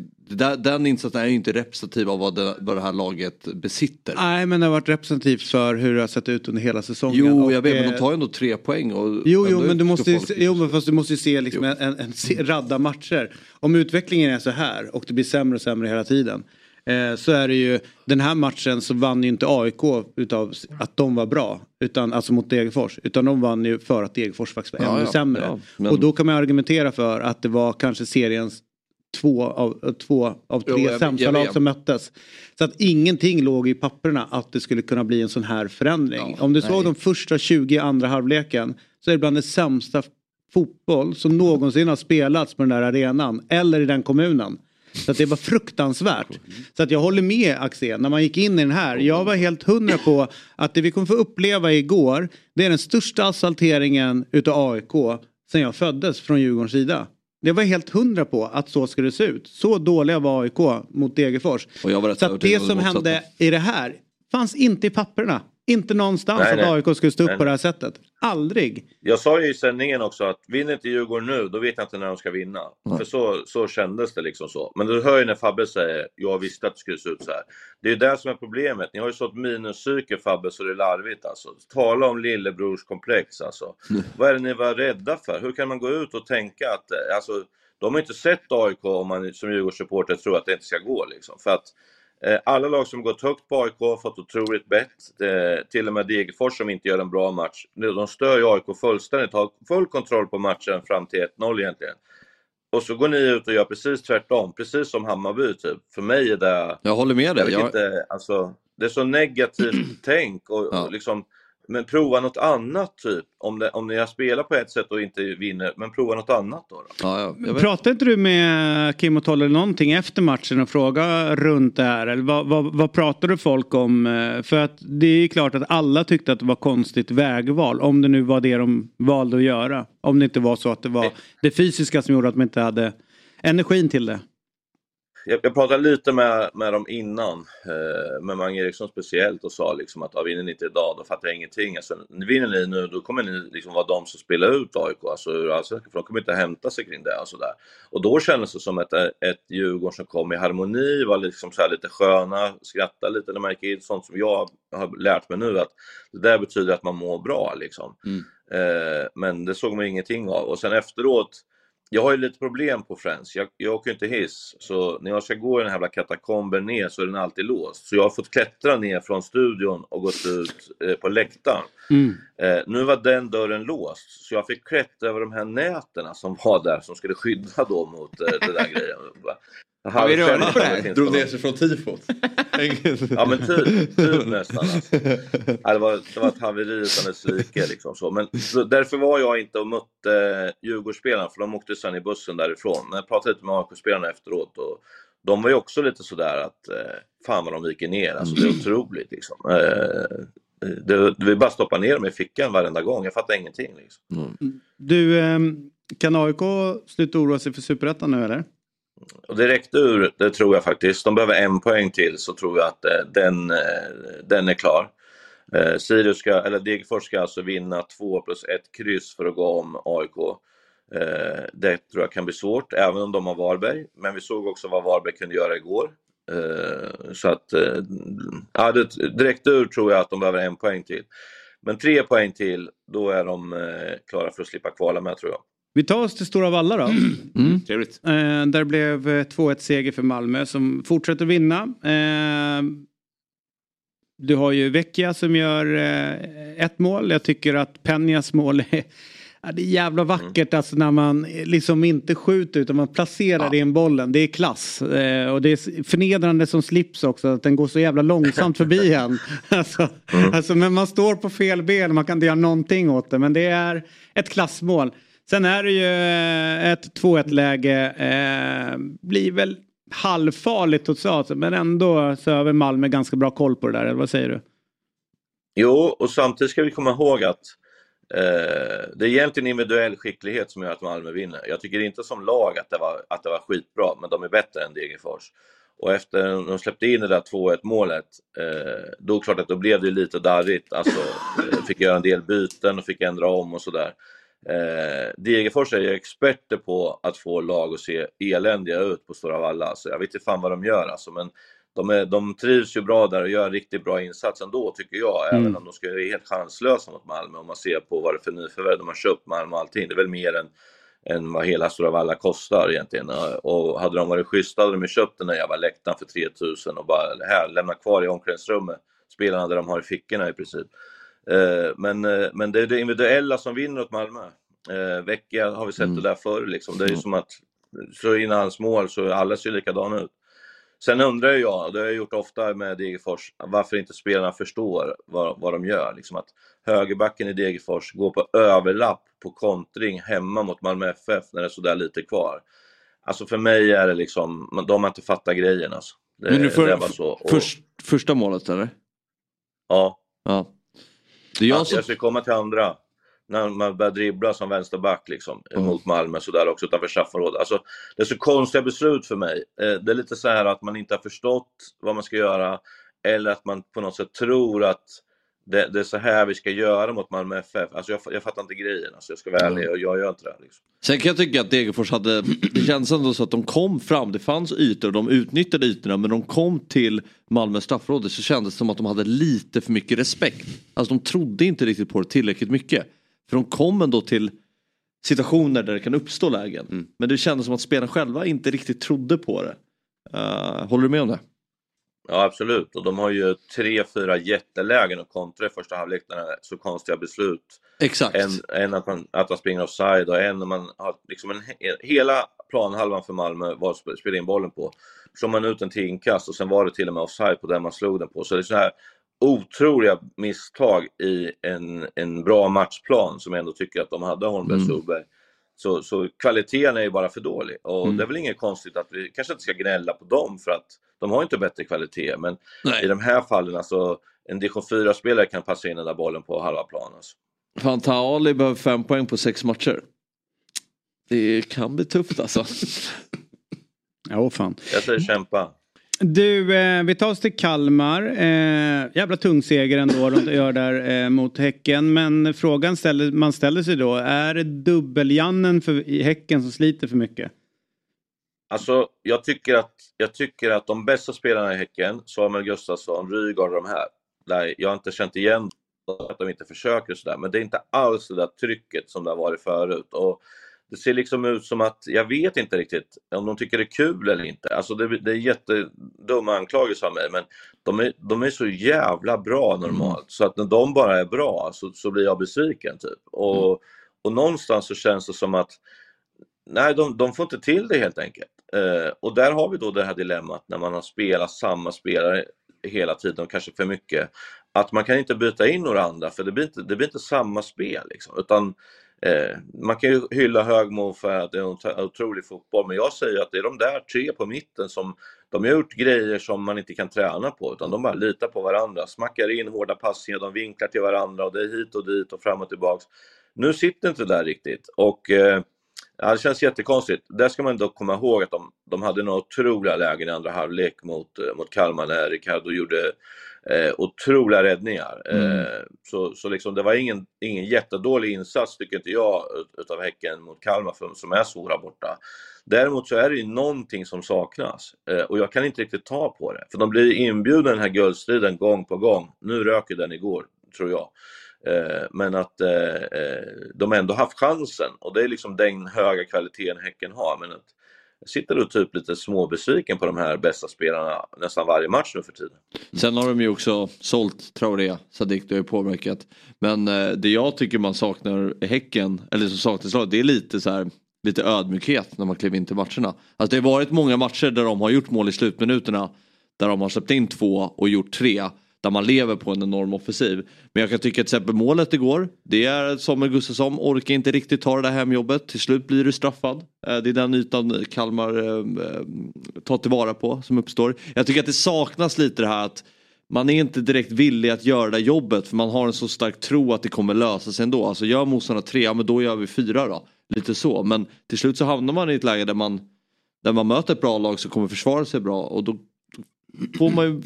S3: den insatsen är ju inte representativ av vad det, vad det här laget besitter.
S1: Nej men det har varit representativt för hur det har sett ut under hela säsongen.
S3: Jo jag vet men de tar ju ändå tre poäng. Och
S1: jo, jo men du måste, jo, men fast du måste ju se liksom en, en, en radda matcher. Om utvecklingen är så här och det blir sämre och sämre hela tiden eh, så är det ju den här matchen så vann ju inte AIK utav att de var bra. Utan, alltså mot Degerfors. Utan de vann ju för att Degerfors faktiskt var
S3: Ja,
S1: ännu
S3: ja,
S1: sämre.
S3: ja, men-
S1: Och då kan man argumentera för att det var kanske seriens två av, två av tre
S3: Jo, jag-
S1: sämsta
S3: jag
S1: lag
S3: vet.
S1: som möttes. Så att ingenting låg i papperna att det skulle kunna bli en sån här förändring. Om du såg
S3: nej.
S1: de första 20 i andra halvleken så är det bland det sämsta fotboll som någonsin har spelats på den där arenan eller i den kommunen. Så att det var fruktansvärt. Så att jag håller med Axel, när man gick in i den här. Jag var helt hundra på att det vi kommer få uppleva igår det är den största asfalteringen utav AIK sen jag föddes från Djurgårdens sida. Det var helt hundra på att så skulle det se ut. Så dåliga var AIK mot Degerfors. Så att det
S3: om
S1: som hände i det här fanns inte i papperna. Inte någonstans
S11: Nej, nej.
S1: att AIK skulle stå upp
S11: Nej,
S1: på det här sättet. Aldrig.
S11: Jag sa ju i sändningen också att vinner inte Djurgården nu, då vet jag inte när de ska vinna.
S3: Nej.
S11: För så, så kändes det liksom så. Men du hör ju när Fabbe säger, jag visste att det skulle se ut så här. Det är ju det som är problemet. Ni har ju sått minuspsyke Fabbe så det är larvigt alltså. Tala om lillebrorskomplex alltså. Vad är det ni var rädda för? Hur kan man gå ut och tänka att, eh, alltså, de har inte sett AIK om man som Djurgårdssupporter tror att det inte ska gå liksom. För att Alla lag som gått högt på AIK har fått otroligt bett. Eh, Till och med Degerfors som inte gör en bra match. De stör ju AIK fullständigt, har full kontroll på matchen fram till 1-0 egentligen. Och så går ni ut och gör precis tvärtom, precis som Hammarby typ. För mig är det...
S3: Jag håller med dig.
S11: Jag vet
S3: Jag-
S11: inte, alltså, det är så negativt tänk och, och liksom... Men prova något annat typ. Om, det, om ni har spelat på ett sätt och inte vinner, men prova något annat då. då.
S3: Ja, ja,
S1: Pratade inte du med Kim och Tolle någonting efter matchen och fråga runt det här? Eller vad, vad, vad pratade folk om? Eh, För att det är ju klart att alla tyckte att det var konstigt vägval. Om det nu var det de valde att göra. Om det inte var så att det var det fysiska som gjorde att de inte hade energin till det.
S11: Jag, jag pratade lite med, med dem innan, eh, med Mange Eriksson speciellt och sa liksom att ja, vinner ni inte idag då fattar jag ingenting. Alltså, vinner ni nu då kommer ni liksom vara de som spelar ut AIK, alltså ur allsvenskan, för de kommer inte hämta sig kring det och sådär. Och då kändes det som ett, ett Djurgården som kom i harmoni, var liksom så här lite sköna, skrattade lite när man gick in, sånt som jag har lärt mig nu att det där betyder att man mår bra liksom. Eh, men det såg man ingenting av. Och sen efteråt, jag har ju lite problem på Friends. Jag, jag åker inte hiss, så när jag ska gå i den här jävla katakomben ner så är den alltid låst. Så jag har fått klättra ner från studion och gått ut eh, på läktaren. Eh, nu var den dörren låst, så jag fick klättra över de här nätena som var där som skulle skydda då mot eh, det där grejen.
S2: Har vi rörligt på det här?
S3: Drog ner sig från tifot.
S11: Ja men typ, typ nästan. Alltså. Ja, det, var, det var ett haveri utan dess like. Liksom, så. Men, så därför var jag inte och mötte eh, Djurgårdsspelarna för de åkte sen i bussen därifrån. Men jag pratade lite med AIK-spelarna efteråt och de var ju också lite sådär att eh, fan vad de viker ner. Alltså, det är otroligt liksom. Eh, det, vi bara stoppa ner dem i fickan varenda gång. Jag fattar ingenting. Liksom.
S1: Du, ehm, kan AIK sluta oroa sig för Superettan nu eller?
S11: Och direkt ur, det tror jag faktiskt. De behöver en poäng till så tror jag att eh, den, eh, den är klar. Eh, Sirius ska, eller Degerfors ska alltså vinna 2 plus 1 kryss för att gå om AIK. Eh, det tror jag kan bli svårt, även om de har Varberg. Men vi såg också vad Varberg kunde göra igår. Eh, så att, eh, ja, det, direkt ur tror jag att de behöver en poäng till. Men tre poäng till, då är de eh, klara för att slippa kvala med tror jag.
S1: Vi tar oss till Stora Valla då.
S2: Trevligt.
S1: Eh, där blev eh, 2-1 seger för Malmö som fortsätter vinna. Eh, du har ju Vecchia som gör eh, ett mål. Jag tycker att Penjas mål är, ja, det är jävla vackert alltså när man liksom inte skjuter utan man placerar in bollen. Det är klass. Eh, och det är förnedrande som slips också att den går så jävla långsamt förbi en. Alltså, alltså, men man står på fel ben man kan inte göra någonting åt det. Men det är ett klassmål. Sen är det ju eh, ett 2-1 läge. Eh, blir väl halvfarligt totalt men ändå så har väl Malmö ganska bra koll på det där. Eller vad säger du?
S11: Jo, och samtidigt ska vi komma ihåg att eh, det är egentligen individuell skicklighet som gör att Malmö vinner. Jag tycker inte som lag att det var, att det var skitbra, men de är bättre än Degerfors. Och efter de släppte in det där 2-1 målet, eh, då klart att då blev det lite darrigt. Alltså, eh, fick göra en del byten och fick ändra om och sådär. Eh, Degerfors är ju experter på att få lag att se eländiga ut på Stora Valla. Så jag vet inte fan vad de gör alltså, men de, är, de trivs ju bra där och gör en riktigt bra insats ändå tycker jag.
S1: Mm.
S11: Även om de skulle vara helt chanslösa mot Malmö om man ser på vad det är för nyförvärv de har köpt Malmö och allting. Det är väl mer än, än vad hela Stora Valla kostar egentligen. Och hade de varit schyssta hade de köpt den där jävla läktaren för 3000 och bara här, lämna kvar i omklädningsrummet spelarna där de har i fickorna i princip. Eh, Men, eh, men det är det individuella som vinner åt Malmö. Eh, Vecchia har vi sett det där förr liksom. Det är ju som att slå in hans mål så alla ser likadana ut. Sen undrar jag, och det har jag gjort ofta med Degerfors, varför inte spelarna förstår vad, vad de gör. Liksom att högerbacken i Degerfors går på överlapp på kontring hemma mot Malmö FF när det är sådär lite kvar. Alltså för mig är det liksom, de har inte fattat grejen alltså. Det,
S3: Men nu för,
S11: det var så. Och,
S3: först, första målet eller?
S11: ja.
S3: Ja. Det är jag
S11: Jag,
S3: som...
S11: jag ska komma till andra. När man börjar dribbla som vänsterback liksom,
S3: Mm.
S11: mot Malmö sådär också utanför straffområdet. Alltså, det är så konstiga beslut för mig. Eh, det är lite så här att man inte har förstått vad man ska göra eller att man på något sätt tror att det, det är så här vi ska göra mot Malmö FF. Alltså jag, jag fattar inte grejen, alltså jag ska vara ärlig och jag gör inte det. Liksom.
S3: Sen kan jag tycka att Degerfors hade, det känns ändå så att de kom fram, det fanns ytor och de utnyttjade ytorna men de kom till Malmö straffområde så kändes det som att de hade lite för mycket respekt. Alltså de trodde inte riktigt på det tillräckligt mycket. För de kom ändå till situationer där det kan uppstå lägen. Men det kändes som att spelarna själva inte riktigt trodde på det. Eh, håller du med om det?
S11: Ja absolut, och de har ju tre, fyra jättelägen att kontra i första halvlek när så konstiga beslut.
S3: Exakt.
S11: En, en att, man, att man springer offside och en när man har liksom en, he- hela planhalvan för Malmö var att sp- spela in bollen på. Slår man ut en till inkast och sen var det till och med offside på den man slog den på. Så det är så här otroliga misstag i en, en bra matchplan som jag ändå tycker att de hade Holmberg och
S3: Mm.
S11: Solberg. Så, så kvaliteten är ju bara för dålig och
S3: Mm.
S11: det är väl inget konstigt att vi kanske inte ska gnälla på dem för att de har inte bättre kvalitet men i de här fallen alltså en division 4-spelare kan passa in den där bollen på halva planen. Alltså.
S3: Fanta Ali behöver fem poäng på sex matcher. Det kan bli tufft alltså.
S1: Ja, fan.
S11: Jag säger kämpa.
S1: Du, eh, vi tar oss till Kalmar. Eh, jävla tung seger ändå de gör där eh, mot Häcken. Men frågan ställer, man ställer sig då, är det dubbeljannen för, i Häcken som sliter för mycket?
S11: Alltså, jag tycker, att, jag tycker att de bästa spelarna i Häcken, Samuel Gustafsson, Rygaard och de här, där jag har inte känt igen att de inte försöker sådär, men det är inte alls det där trycket som det har varit förut. Och det ser liksom ut som att, jag vet inte riktigt om de tycker det är kul eller inte. Alltså det, det är jättedumma anklagelser av mig, men de är, de är så jävla bra normalt, så att när de bara är bra så, så blir jag besviken typ. Och, och någonstans så känns det som att Nej, de, de får inte till det helt enkelt. Eh, och där har vi då det här dilemmat när man har spelat samma spelare hela tiden och kanske för mycket. Att man kan inte byta in några andra för det blir inte, det blir inte samma spel. Liksom, utan eh, Man kan ju hylla Högmo för att det är en otrolig fotboll men jag säger att det är de där tre på mitten som de har gjort grejer som man inte kan träna på utan de bara litar på varandra. Smackar in hårda passningar, de vinklar till varandra och det är hit och dit och fram och tillbaks. Nu sitter inte det där riktigt och eh, Ja, det känns jättekonstigt. Där ska man dock komma ihåg att de, de hade några otroliga lägen i andra halvlek mot, eh, mot Kalmar när Ricardo gjorde eh, otroliga räddningar.
S3: Mm.
S11: Eh, så så liksom, det var ingen, ingen jättedålig insats tycker inte jag ut- utav Häcken mot Kalmar för, som är svåra borta. Däremot så är det ju någonting som saknas eh, och jag kan inte riktigt ta på det. För de blir inbjudna i den här guldstriden gång på gång. Nu röker den igår, tror jag. Eh, Men att eh, eh, de ändå haft chansen och det är liksom den höga kvaliteten Häcken har. Men att jag sitter du typ lite småbesviken på de här bästa spelarna nästan varje match nu för tiden. Mm.
S3: Sen har de ju också sålt Traoré, Sadik det har ju påverkat. Men eh, det jag tycker man saknar i Häcken, eller som saknas i laget, det är lite så här lite ödmjukhet när man kliver in till matcherna. Alltså det har varit många matcher där de har gjort mål i slutminuterna. Där de har släppt in två och gjort tre. Där man lever på en enorm offensiv. Men jag kan tycka att till exempel målet igår. Det är Samuel Gustafsson orkar inte riktigt ta det där hemjobbet. Till slut blir du straffad. Eh, det är den ytan Kalmar eh, eh, tar tillvara på som uppstår. Jag tycker att det saknas lite det här att man är inte direkt villig att göra det där jobbet för man har en så stark tro att det kommer lösa sig ändå. Alltså gör motståndarna tre, ja men då gör vi fyra då. Lite så. Men till slut så hamnar man i ett läge där man, där man möter ett bra lag som kommer försvara sig bra och då får man ju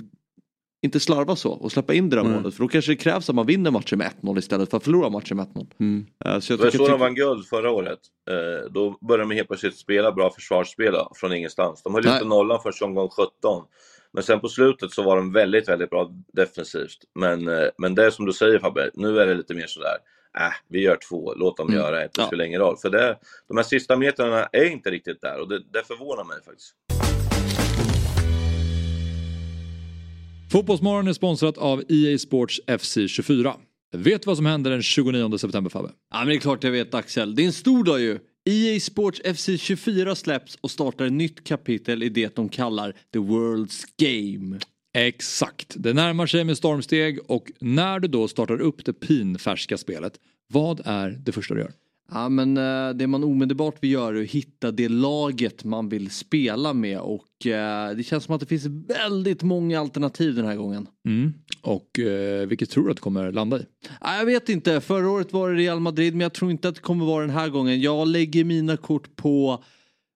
S3: inte slarva så och släppa in det där
S11: Mm.
S3: målet. För då kanske det krävs att man vinner matchen med 1-0 istället för att förlora matchen med 1-0. Eh, Så jag
S11: Det var så de
S3: att-
S11: vann guld förra året. Eh, då började de helt plötsligt spela bra försvarsspel från ingenstans. De höll inte nollan förrän omgång 17. Men sen på slutet så var de väldigt, väldigt bra defensivt. Men, eh, men det är som du säger Fabbe, nu är det lite mer sådär, äh, vi gör två, låt dem
S3: Mm.
S11: göra ett, det
S3: Ja.
S11: spelar ingen roll. För det, de här sista metrarna är inte riktigt där och det, det förvånar mig faktiskt.
S6: Fotbollsmorgon är sponsrat av EA Sports FC 24. Vet du vad som händer den 29 september Fabbe?
S3: Ja men det är klart jag vet Axel. Det är en stor dag ju. EA Sports FC 24 släpps och startar ett nytt kapitel i det de kallar The World's Game.
S6: Exakt, det närmar sig med stormsteg och när du då startar upp det pinfärska spelet, vad är det första du gör?
S3: Ja men eh, det man omedelbart vill göra är att hitta det laget man vill spela med och eh, det känns som att det finns väldigt många alternativ den här gången.
S6: Mm. Och eh, vilket tror du att det kommer landa i?
S3: Ja, jag vet inte, förra året var det Real Madrid men jag tror inte att det kommer vara den här gången. Jag lägger mina kort på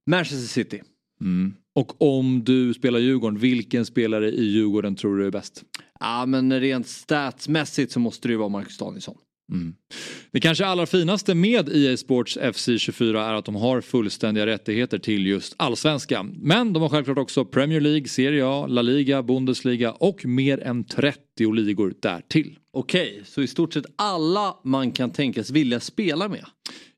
S3: Manchester City.
S6: Mm. Och om du spelar Djurgården, vilken spelare i Djurgården tror du är bäst?
S3: Ja men rent statsmässigt så måste det ju vara Marcus Danielsson.
S6: Mm. Det kanske allra finaste med EA Sports FC 24 är att de har fullständiga rättigheter till just allsvenskan. Men de har självklart också Premier League, Serie A, La Liga, Bundesliga och mer än 30 ligor därtill.
S3: Okej, så i stort sett alla man kan tänkas vilja spela med.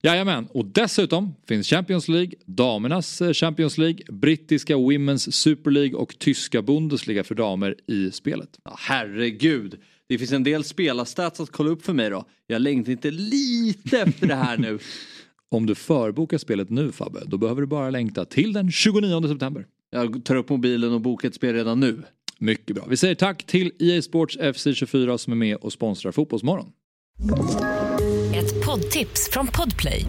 S6: Jajamän, och dessutom finns Champions League, damernas eh, Champions League, brittiska Women's Super League och tyska Bundesliga för damer i spelet.
S3: Ja, herregud, det finns en del spelarstats att kolla upp för mig då. Jag längtar inte lite efter det här nu.
S6: Om du förbokar spelet nu Fabbe, då behöver du bara längta till den 29 september.
S3: Jag tar upp mobilen och bokar ett spel redan nu.
S6: Mycket bra. Vi säger tack till EA Sports FC 24 som är med och sponsrar Fotbollsmorgon.
S8: Ett poddtips från Podplay.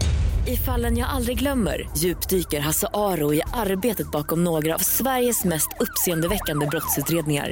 S8: I fallen jag aldrig glömmer djupdyker Hasse Aro i arbetet bakom några av Sveriges mest uppseendeväckande brottsutredningar.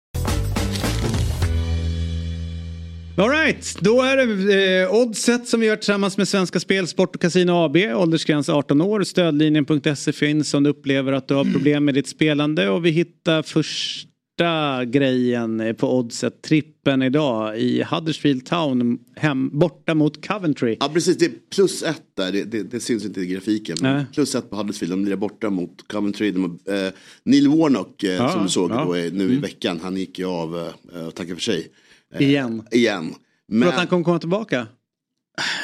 S1: Alright, då är det eh, Oddset som vi gör tillsammans med Svenska Spel, Sport och Casino AB. Åldersgräns 18 år. Stödlinjen.se finns om du upplever att du har problem med ditt spelande. Och vi hittar första grejen på Oddset, trippen idag i Huddersfield Town, hem, borta mot Coventry.
S12: Ja precis, det är plus ett där. Det, det, det syns inte i grafiken. Men
S1: Nej.
S12: plus ett på Huddersfield. De lirar borta mot Coventry. De, eh, Neil Warnock eh,
S1: Ja,
S12: som du såg
S1: ja.
S12: då, eh, nu i
S1: Mm.
S12: veckan. Han gick ju av eh, och tackade för sig. Eh,
S1: Igen.
S12: Igen.
S1: Tror
S12: Men,
S1: att han kommer komma tillbaka?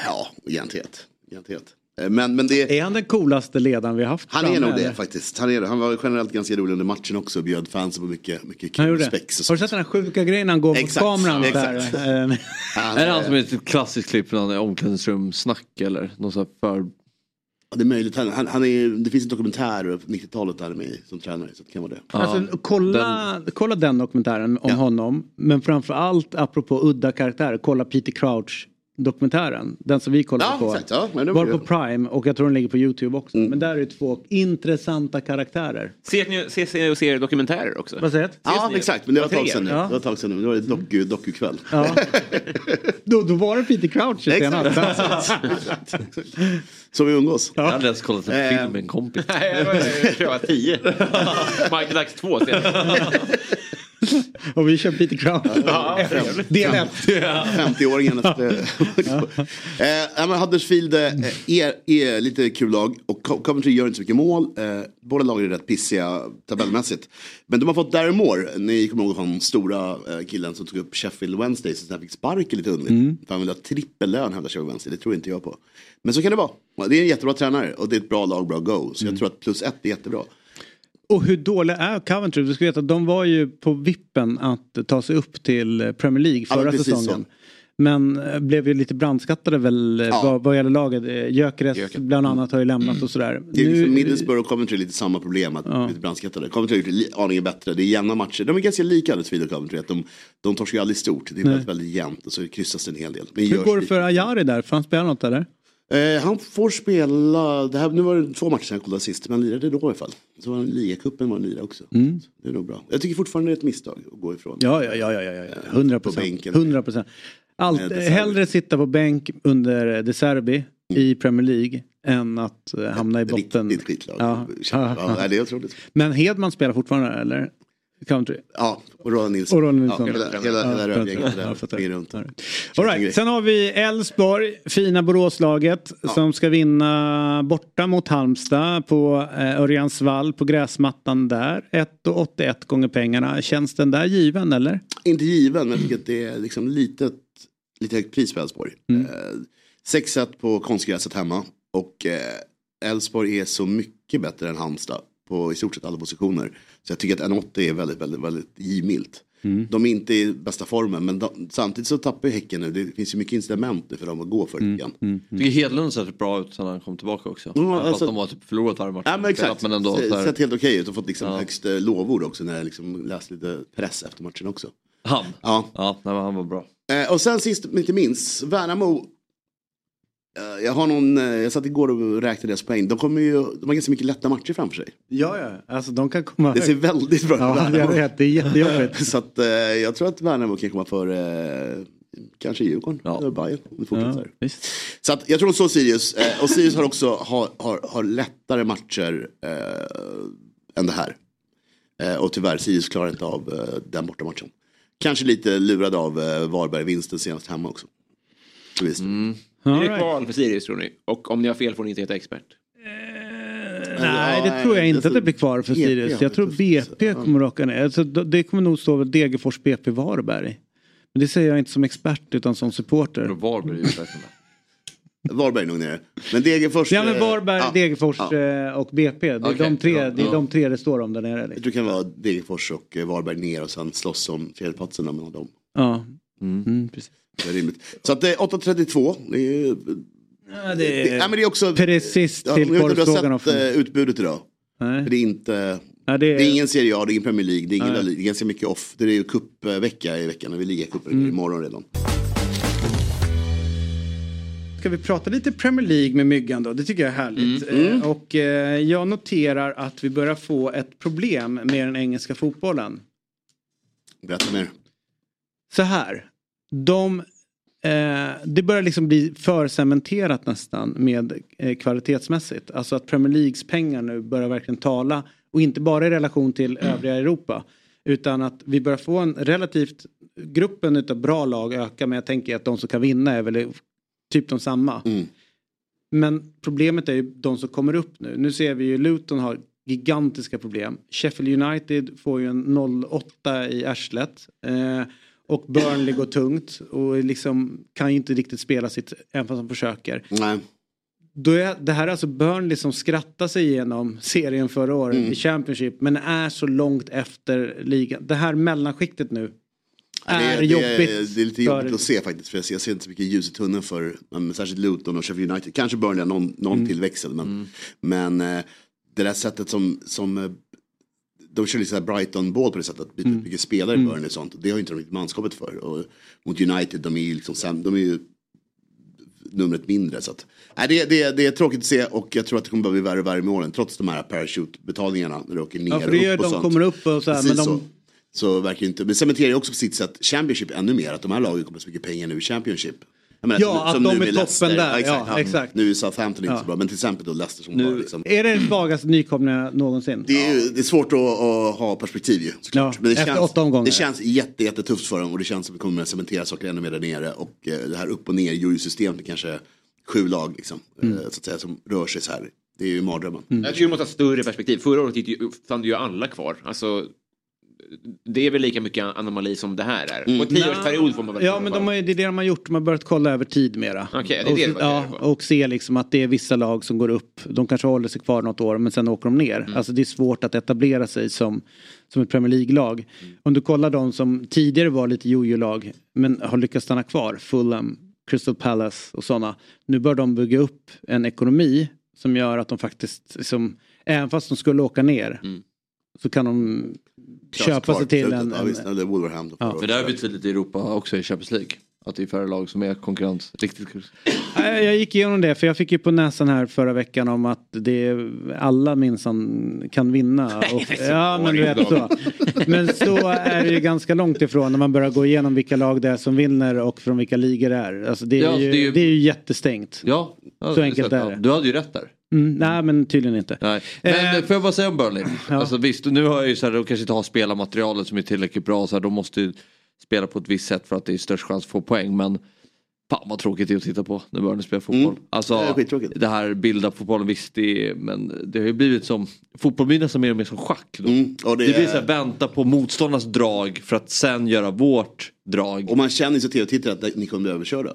S12: ja, egentligen. Garanterat. Eh, Men, men det,
S1: Är han den coolaste ledaren vi har haft?
S12: han är nog det faktiskt. Han, är, han var generellt ganska rolig under matchen också och bjöd fansen på mycket, mycket
S1: Han
S12: kul spex.
S1: Har du sett den här sjuka grejen han går mot
S12: Exakt,
S1: kameran?
S12: exakt.
S1: Där? Eh,
S3: Är det han som är ett klassiskt klipp från omklädningsrumsnack eller? Någon sån här för...
S12: Ja, det är möjligt. Han, han, han är, det finns en dokumentär på 90-talet där han är med som tränare. Så det kan vara det.
S1: Alltså, kolla, den... kolla den dokumentären om honom. Men framförallt apropå udda karaktärer, kolla Peter Crouch dokumentären. Den som vi kollade
S12: Ja,
S1: på.
S12: exakt. Ja, men
S1: var på Prime och jag tror den ligger på YouTube också. Men där är det två intressanta karaktärer.
S2: Ser ni ses ni och ser dokumentärer också?
S1: Vad säger du?
S12: Ja, exakt. Men det var ett tag sedan nu.
S1: Ja.
S12: Det var ett tag sedan nu. Det var ett doku, dokukväll.
S1: Ja. då, då var det Peter Crouch senast.
S12: Så vi umgås.
S3: Jag hade ens kollat en
S12: Eh.
S3: film med en kompis.
S2: Nej, jag var- tio. Michael Dags 2
S1: och vi kör Peter Crouch.
S2: Ja,
S1: Del ett.
S12: 50-åringen. eh, Huddersfield eh, är, är lite kul lag och Co- Coventry gör inte så mycket mål. Eh, båda lagen är rätt pissiga tabellmässigt. Men de har fått Darren Moore, ni kommer ihåg honom, stora eh, killen som tog upp Sheffield Wednesday så han fick sparken lite underligt.
S1: Mm.
S12: För han vill ha trippellön hävdar Sheffield Wednesday, det tror inte jag på. Men så kan det vara. Det är en jättebra tränare och det är ett bra lag, bra go. Så
S1: Mm.
S12: jag tror att plus ett är jättebra.
S1: Och hur dåliga är Coventry? Du ska veta att de var ju på vippen att ta sig upp till Premier League
S12: Ja,
S1: förra
S12: precis
S1: säsongen. Men eh, blev ju lite brandskattade väl eh, vad, vad gäller laget. Eh, Gyökeres bland annat har ju lämnat och sådär.
S12: Det är liksom
S1: Nu-
S12: Middlesbrough och Coventry är lite samma problem, att
S1: Ja.
S12: lite brandskattade. Coventry har gjort aningen bättre, det är jämna matcher. De är ganska lika Huddersfield och Coventry, att de, de torskar ju aldrig stort. Det är väldigt, väldigt jämnt och så kryssas det en hel del. Men
S1: Hur går det för Ajari där? Får han spela något eller?
S12: Eh, han får spela, det här, nu var det två matcher sedan jag kollade sist, men han lirade då i alla fall. Så var ligacupen var han lirade också.
S1: Mm.
S12: Det är nog bra. Jag tycker fortfarande det är ett misstag att gå ifrån.
S1: Ja, ja, ja, ja, ja, ja. 100
S12: På
S1: procent.
S12: bänken.
S1: 100 procent. Allt,
S12: Eh,
S1: hellre sitta på bänk under De Serbi i Premier League än att eh, hamna i botten.
S12: Riktigt skitlag.
S1: Ja.
S12: Ja, det är otroligt.
S1: Men Hedman spelar fortfarande eller? Country?
S12: Ja, och Roland Nilsson.
S1: Och Roland Nilsson.
S12: Ja, hela hela, hela
S1: Ja,
S12: rövgänget
S1: ja,
S12: där runt.
S1: All right. Sen har vi Elfsborg, fina Boråslaget som ska vinna borta mot Halmstad på eh, Örjansvall på gräsmattan där. 1,81 gånger pengarna. Känns den där given eller?
S12: Inte given, men jag tycker att det är liksom litet, lite högt pris för Elfsborg.
S1: Mm.
S12: Eh, 6-1 på konstgräset hemma. Och eh, Elfsborg är så mycket bättre än Halmstad på i stort sett alla positioner. Så jag tycker att 1,80 är väldigt, väldigt, väldigt givmilt.
S1: Mm.
S12: De är inte i bästa formen, men de, samtidigt så tappar ju Häcken nu. Det finns ju mycket incitament nu för dem att gå för
S1: Mm.
S12: det igen.
S3: Jag tycker Hedlund har sett bra ut sen han kom tillbaka också. Fast
S12: alltså-
S3: de har typ förlorat varje match.
S12: Ja men exakt,
S3: Men ändå, här-
S12: sett helt okej ut och fått liksom
S3: Ja.
S12: högst eh, lovord också när jag liksom läst lite press efter matchen också.
S3: Han?
S12: Ja.
S3: Ja, nej, men han var bra.
S12: Eh, och sen sist men inte minst, Värnamo. Eh, jag har någon, eh, jag satt igår och räknade deras poäng. De, kommer ju, de har ganska mycket lätta matcher framför sig.
S1: Ja, ja. Alltså de kan komma
S12: Det ser väldigt bra ut.
S1: Ja, jag vet. Det är jättejobbigt.
S12: Så att, eh, jag tror att Värnamo kan komma för eh, kanske Djurgården eller Bayern om det fortsätter.
S1: Ja,
S12: så att jag tror de slår Sirius. Och Sirius har också har, har, har lättare matcher eh, än det här. Och tyvärr, Sirius klarar inte av eh, den bortamatchen. Kanske lite lurad av eh, Varberg-vinsten senast hemma också.
S2: Blir
S1: All
S2: det
S1: right.
S2: kval för Sirius tror ni? Och om ni har fel får ni inte heta expert.
S1: Nej, det tror jag inte att det blir kvar för Sirius. Jag tror BP kommer att åka ner. Alltså, det kommer nog stå Degerfors BP Varberg. Men det säger jag inte som expert utan som supporter.
S3: Varberg är
S12: Varberg är nog nere. Men Degerfors...
S1: Ja men
S12: eh,
S1: Varberg,
S12: ja,
S1: Degerfors
S12: ja.
S1: eh, och BP. Det är,
S12: Okej,
S1: de, tre,
S12: bra,
S1: det är
S12: ja.
S1: de tre det står om där nere.
S12: Jag
S1: Liksom.
S12: tror det kan vara Degerfors och eh, Varberg ner och sen slåss om tredjeplatsen mellan dem.
S1: Ja. Mm, precis.
S12: Det är rimligt. Så att det är 8.32. Det är,
S1: Ja,
S12: det är, nej, men det är också...
S1: precis
S12: Ja,
S1: till
S12: jag vet inte om du har sett eh, utbudet idag.
S1: Nej.
S12: Det är inte...
S1: Ja,
S12: det,
S1: det
S12: är...
S1: är-
S12: ingen Serie A, det är ingen Premier League, det är, ingen det är ganska mycket off. Det är ju cupvecka i veckan, när vi ligacupen
S1: Mm.
S12: imorgon redan.
S1: Ska vi prata lite Premier League med Myggan då? Det tycker jag är härligt.
S12: Mm.
S1: Eh, Och eh, jag noterar att vi börjar få ett problem med den engelska fotbollen.
S12: Berätta mer.
S1: Så här. De, eh, det börjar liksom bli för cementerat nästan med eh, kvalitetsmässigt. Alltså att Premier Leagues pengar nu börjar verkligen tala. Och inte bara i relation till övriga Europa. Utan att vi börjar få en relativt, gruppen utav bra lag öka. Men jag tänker att de som kan vinna är väl typ de samma. Men problemet är ju de som kommer upp nu. Nu ser vi ju Luton har gigantiska problem. Sheffield United får ju en 0-8 i arslet. Eh, och Burnley går tungt och liksom kan ju inte riktigt spela sitt, även fast de försöker.
S12: Nej.
S1: Då är, det här är alltså Burnley som skrattar sig igenom serien förra året
S12: Mm.
S1: i Championship men är så långt efter ligan. Det här mellanskiktet nu är
S12: det,
S1: jobbigt.
S12: Det, det är lite jobbigt
S1: för-
S12: att se faktiskt. För jag ser, jag ser inte så mycket ljus i tunneln för men, särskilt Luton och Sheffield United. Kanske Burnley har någon, någon
S1: Mm.
S12: tillväxel. Men, men eh, det där sättet som, som eh, de kör lite så här Brighton-bål på det sättet. Byter
S1: Mm.
S12: mycket spelare i
S1: Mm.
S12: Burnley och sånt. Det har ju inte de riktigt manskapet för. Och mot United, de är ju liksom de är ju numret mindre. Så att, nej, det, det, det är tråkigt att se och jag tror att det kommer bara bli värre och värre med åren. Trots de här parachute-betalningarna när du åker ner
S1: Ja, för det gör
S12: upp och
S1: de
S12: sånt.
S1: kommer upp och så här,
S12: Precis
S1: men de-
S12: så. Så verkar inte, men cementerar ju också på sitt sätt Championship ännu mer. Att de här lagen kommer så mycket pengar nu i Championship. Menar,
S1: Ja, att de är toppen där. Ja, exakt.
S12: Nu är Southampton inte
S1: Ja.
S12: så bra, men till exempel då Leicester som
S1: Nu-
S12: var liksom.
S1: Är det den svagaste nykomlingar någonsin?
S12: Det är, ju, det är svårt att, att ha perspektiv ju. såklart.
S1: Ja,
S12: men det
S1: efter
S12: känns,
S1: åtta omgångar.
S12: Det känns jätte, jättetufft för dem och det känns som att vi kommer att cementera saker ännu mer där nere. Och eh, det här upp och ner jurysystemet, kanske sju lag liksom,
S2: Mm.
S12: eh, så att säga, som rör sig så här. Det är ju mardrömmen.
S2: Jag tycker du måste ha större perspektiv. Förra året gick ju- fann du ju alla kvar. Alltså, det är väl lika mycket anomali som det här är.
S12: Mm.
S2: På en tioårsperiod får man väl
S1: Ja men de har, det är det de har gjort, de har börjat kolla över tid mera.
S2: Okej, det är
S1: och,
S2: det var
S1: ja, och se liksom att det är vissa lag som går upp. De kanske håller sig kvar något år men sen åker de ner.
S2: Mm.
S1: Alltså det är svårt att etablera sig som, som ett Premier League-lag. Om du kollar de som tidigare var lite jojo-lag men har lyckats stanna kvar. Fulham, Crystal Palace och sådana. Nu bör de bygga upp en ekonomi som gör att de faktiskt, liksom, även fast de skulle åka ner
S2: Mm.
S1: så kan de köpa
S12: kvar
S1: sig till en...
S12: Ja, visst, eller Wolverhampton.
S1: Ja.
S3: Men det har blivit tydligt i Europa också i Champions League. Att det är färre lag som är konkurrens. Riktigt
S1: Nej, Jag gick igenom det för jag fick ju på näsan här förra veckan om att det alla minsann kan vinna. Och, ja men du vet så. Men så är det ju ganska långt ifrån när man börjar gå igenom vilka lag det är som vinner och från vilka ligor det är. Alltså det är,
S3: Ja,
S1: ju,
S3: det är ju-
S1: det är ju jättestängt.
S3: Ja, ja,
S1: Så enkelt är
S3: ja,
S1: det.
S3: Du hade ju rätt där.
S1: Mm, nej men tydligen inte.
S3: Nej. Men
S1: Eh,
S3: får jag bara säga om Burnley? Alltså, visst, nu har jag ju så här, de kanske inte har spelarmaterialet som är tillräckligt bra. Så här, de måste ju spela på ett visst sätt för att det är störst chans att få poäng. Men fan vad tråkigt det är att titta på när Burnley spelar fotboll.
S12: Mm. Det är
S3: Alltså,
S12: skittråkigt.
S3: det här bilda fotbollen, visst det är, men det har ju blivit som, fotboll blir nästan mer och mer som schack. Då.
S12: Mm, och
S3: det,
S12: det
S3: blir
S12: är-
S3: så här, vänta på motståndarnas drag för att sen göra vårt drag.
S12: Och man känner ju som tv-tittare att ni kommer bli överkörda.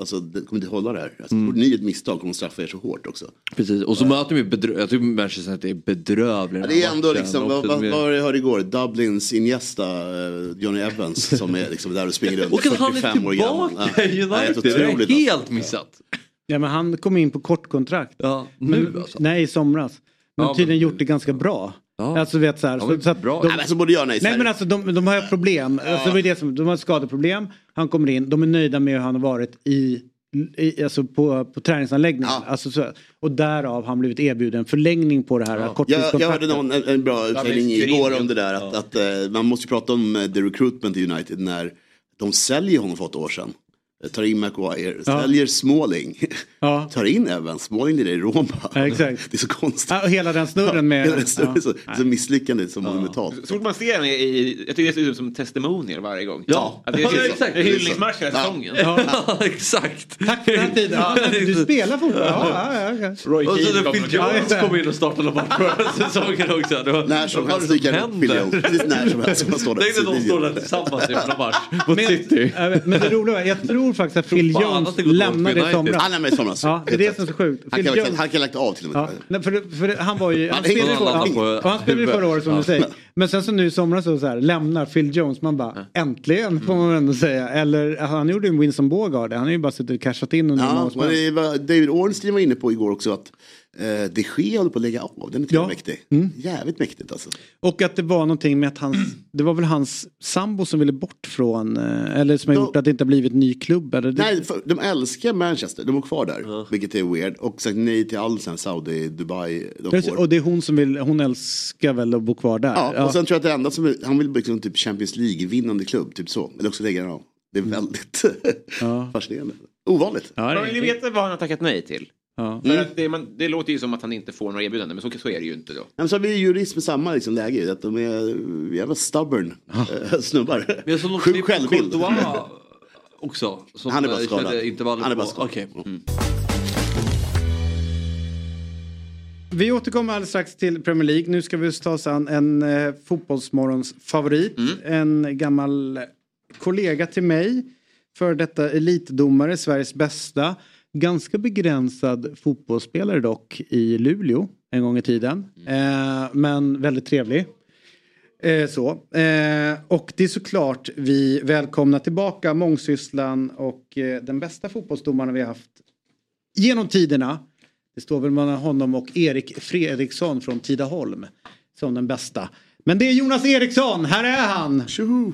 S12: Alltså det kommer inte hålla det här. Alltså,
S3: Mm.
S12: Gjorde ni ett misstag kommer de straffa er så hårt också.
S3: Precis, och så möter de ju bedrö- jag tycker Manchester United är bedrövliga
S12: Ja, det är ändå
S3: matchen.
S12: liksom, vad, vad,
S3: är-
S12: vad var det jag hörde igår? Dublins Iniesta, eh, Johnny Evans som är liksom där och springer runt.
S3: Och att han är
S12: 45 år gammal.
S3: tillbaka i
S12: Ja, det är
S3: United. Det är
S12: alltså.
S3: helt missat.
S1: Ja men han kom in på kortkontrakt.
S3: Ja,
S1: men,
S3: nu alltså.
S1: Nej i somras. Men
S3: Ja,
S1: tydligen gjort det ganska bra. Alltså vet så här.
S3: Ja,
S1: så,
S3: men
S1: så att
S3: bra.
S1: de,
S12: Nej, men så borde göra nej,
S1: nej men alltså de, de har problem. Alltså, det det som, de har skadeproblem. Han kommer in. De är nöjda med hur han har varit i, i alltså på, på träningsanläggningen. Alltså, så, och därav har han blivit erbjuden förlängning på det här
S12: Jag, jag
S1: korttidskontraktet.
S12: hörde någon, en, en bra utläggning igår om det där. Att, att, eh, man måste ju prata om eh, the recruitment i United när de säljer honom för åtta år sedan. Tar in Maguire,
S1: Ja.
S12: säljer Smalling.
S1: Ja.
S12: Tar in Evans, Smalling lirar i Roma.
S1: Ja, exakt.
S12: Det är så konstigt.
S1: Ja, och hela den snurren med...
S12: Hela den snurren är så,
S1: Ja.
S12: så misslyckande som monumentalt.
S2: Så fort man ser den i, jag tycker det ser ut som testimonier varje gång.
S12: Ja.
S2: Att det är,
S12: Ja, exakt.
S2: det är hyllningsmarsch hela
S12: Ja.
S2: säsongen.
S3: Ja, exakt.
S1: Tack för den här tiden. Ja, du spelar fotboll? Ja, ja, ja, ja.
S2: Roy
S3: Och så
S2: Keane
S3: när Phil
S2: kommer-
S3: Jones kom in och startade någon match förra säsongen också.
S12: När som helst dyker
S3: som
S12: upp Phil
S3: hände?
S12: Jones. Precis när som helst.
S3: Tänk
S12: på
S3: när de står där tillsammans i en match mot
S1: Men,
S3: City.
S1: men det roliga jag tror faktiskt att Phil Jones lämnade i somras.
S12: Han lämnade i somras.
S1: Ja, det är det som är så sjukt.
S12: Han kan,
S1: Jones-
S12: han kan lagt av till och med.
S1: Ja, nej, för, för han var ju, han
S12: Han
S1: spelade, och han spelade förra året som du säger. Men sen så nu i somras så, så här, lämnar Phil Jones, man bara äntligen får man ändå säga. Eller han gjorde ju en Winston Bågard, han har ju bara suttit och cashat in under
S12: Ja, David Ornstein var inne på igår också att eh, de Gea håller på att lägga av. Den är
S1: Ja.
S12: ja. mäktig.
S1: Mm.
S12: Jävligt mäktigt alltså.
S1: Och att det var någonting med att hans, det var väl hans sambo som ville bort från, eh, eller som har gjort att det inte har blivit ny klubb. Eller det,
S12: Nej, för, de älskar Manchester, de är kvar där. Vilket är weird. Och sagt nej till all sen Saudi, Dubai de
S1: Precis,
S12: får.
S1: och det är hon som vill, hon älskar väl att bo kvar där.
S12: Ja, och sen tror jag att det enda som han vill liksom typ Champions League-vinnande klubb, typ så. Eller också lägga den av. Det är väldigt fascinerande. Ovanligt.
S1: Ja,
S2: Man vill ju veta vad han har tackat nej till.
S1: Ja.
S2: För att det, man, det låter ju som att han inte får några erbjudanden, men så, så är det ju inte då.
S12: Men så har vi jurist med samma liksom, läge, ju, att de är jävla stubborn eh, snubbar.
S3: Men som de
S12: Sjuk självbild.
S3: Också. Som
S12: Han är bara skadad. Han är bara skadad.
S3: Okej. Mm.
S1: Vi återkommer alldeles strax till Premier League. Nu ska vi ta oss an en eh, fotbollsmorgons favorit. En gammal kollega till mig. För detta elitdomare, Sveriges bästa. Ganska begränsad fotbollsspelare dock i Luleå en gång i tiden. Eh, men väldigt trevlig. Eh, så. Eh, och det är såklart vi välkomnar tillbaka mångsysslan och eh, den bästa fotbollsdomaren vi har haft genom tiderna. Det står väl mellan honom och Erik Fredriksson från Tidaholm som den bästa. Men det är Jonas Eriksson, här är han!
S12: Tjoho!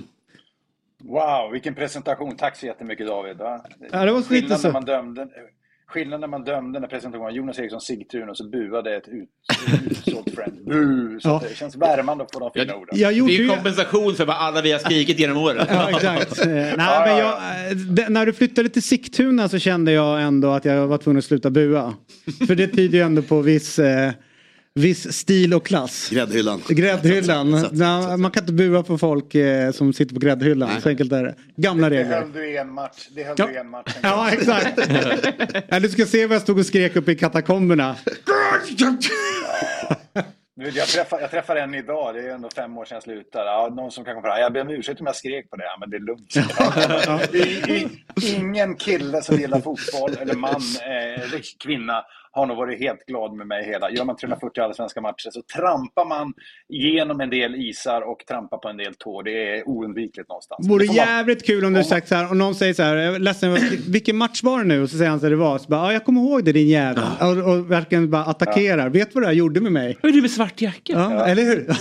S13: Wow, vilken presentation. Tack så jättemycket David. Va?
S1: Ja, det var
S13: Skillnad
S1: lite så.
S13: när man dömde, skillnad när man dömde när presentationen Jonas Eriksson Sigtuna och så buade ett ut, utsålt friend. Bu! Så
S1: Ja.
S13: det känns värmande att få de fina orden.
S1: jag gjorde
S2: det är
S1: ju-
S2: kompensation för vad alla vi har skrikit genom åren.
S1: Ja, exakt. Nej, men jag, när du flyttade till Sigtuna så kände jag ändå att jag var tvungen att sluta bua. För det tyder ju ändå på viss, eh, viss stil och klass.
S12: Gräddhyllan.
S1: Gräddhyllan. Nej, man kan inte bua på folk eh, som sitter på gräddhyllan. Så enkelt är det. Gamla
S13: Det
S1: regler.
S13: höll du i en match. Det höll
S1: Ja.
S13: du i en match.
S1: Ja, exakt. ja, du ska se vad jag stod och skrek upp i katakomberna.
S13: Jag träffar, jag träffar en idag, det är ändå fem år sedan jag slutade. Ja, någon som kan komma fram. Jag ber om ursäkt om jag skrek på det. Ja, men det är lugnt. Det i- Ingen kille som gillar fotboll, eller man, eh, eller kvinna, har nog varit helt glad med mig hela. Gör man 340 allsvenska matcher så trampar man genom en del isar och trampar på en del tår. Det är oundvikligt någonstans.
S1: Vore
S13: Det får man-
S1: jävligt kul om du sagt så här och någon säger så här, jag är ledsen, vilken match var det nu? Och så säger han så här, det var. Så bara, ja, jag kommer ihåg det din jävel. Och, och verkligen bara attackerar. Vet du vad det här gjorde med mig?
S2: Är du med svart jacka?
S1: Ja, eller hur?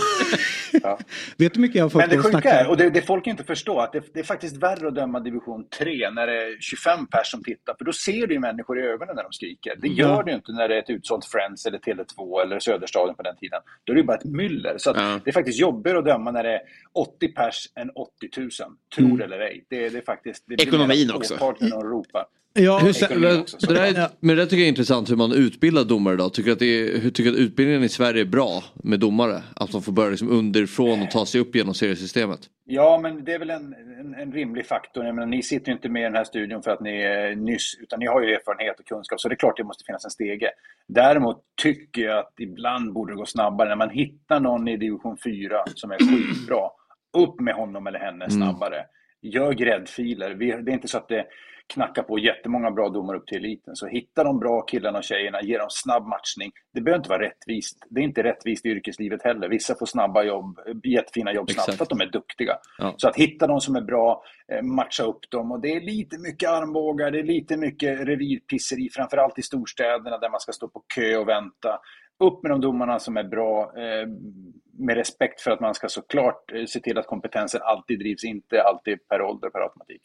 S1: Vet du hur mycket jag har fått
S13: Men det sjuka är, och det, det folk inte förstår, att det, det är faktiskt värre att döma division 3 när det är 25 pers som tittar. För då ser du ju människor i ögonen när de skriker. Det gör
S1: Ja.
S13: du inte när det är ett utsålt Friends eller Tele2 eller Söderstaden på den tiden. Då är det ju bara ett myller. Så att det är faktiskt jobbigare att döma när det är 80 pers än 80 000. Tror
S3: Mm.
S13: eller ej. Det, det är faktiskt... Det
S2: Ekonomin också.
S13: när de ropar.
S1: Ja,
S3: Hur,
S13: också,
S3: det där,
S13: såklart.
S3: men det där tycker jag är intressant hur man utbildar domare idag. Tycker att, det är, hur tycker att utbildningen i Sverige är bra med domare? Att de får börja liksom underifrån och ta sig upp genom seriesystemet.
S13: Ja, men det är väl en, en, en rimlig faktor. Jag menar, ni sitter ju inte med i den här studion för att ni är nyss, utan ni har ju erfarenhet och kunskap, så det är klart det måste finnas en stege. Däremot tycker jag att ibland borde det gå snabbare. När man hittar någon i division 4 som är skitbra, upp med honom eller henne
S3: Mm.
S13: Gör gräddfiler. Vi, det är inte så att det knackar på jättemånga bra domare upp till eliten. Så hitta de bra killarna och tjejerna, ge dem snabb matchning. Det behöver inte vara rättvist. Det är inte rättvist i yrkeslivet heller. Vissa får snabba jobb, jättefina jobb snabbt
S3: Exakt.
S13: för att de är duktiga.
S3: Ja.
S13: Så att hitta de som är bra, eh, matcha upp dem. Och det är lite mycket armbågar, det är lite mycket revirpisseri, framförallt i storstäderna där man ska stå på kö och vänta. Upp med de domarna som är bra, eh, med respekt för att man ska såklart eh, se till att kompetensen alltid drivs, inte alltid per ålder, per automatik.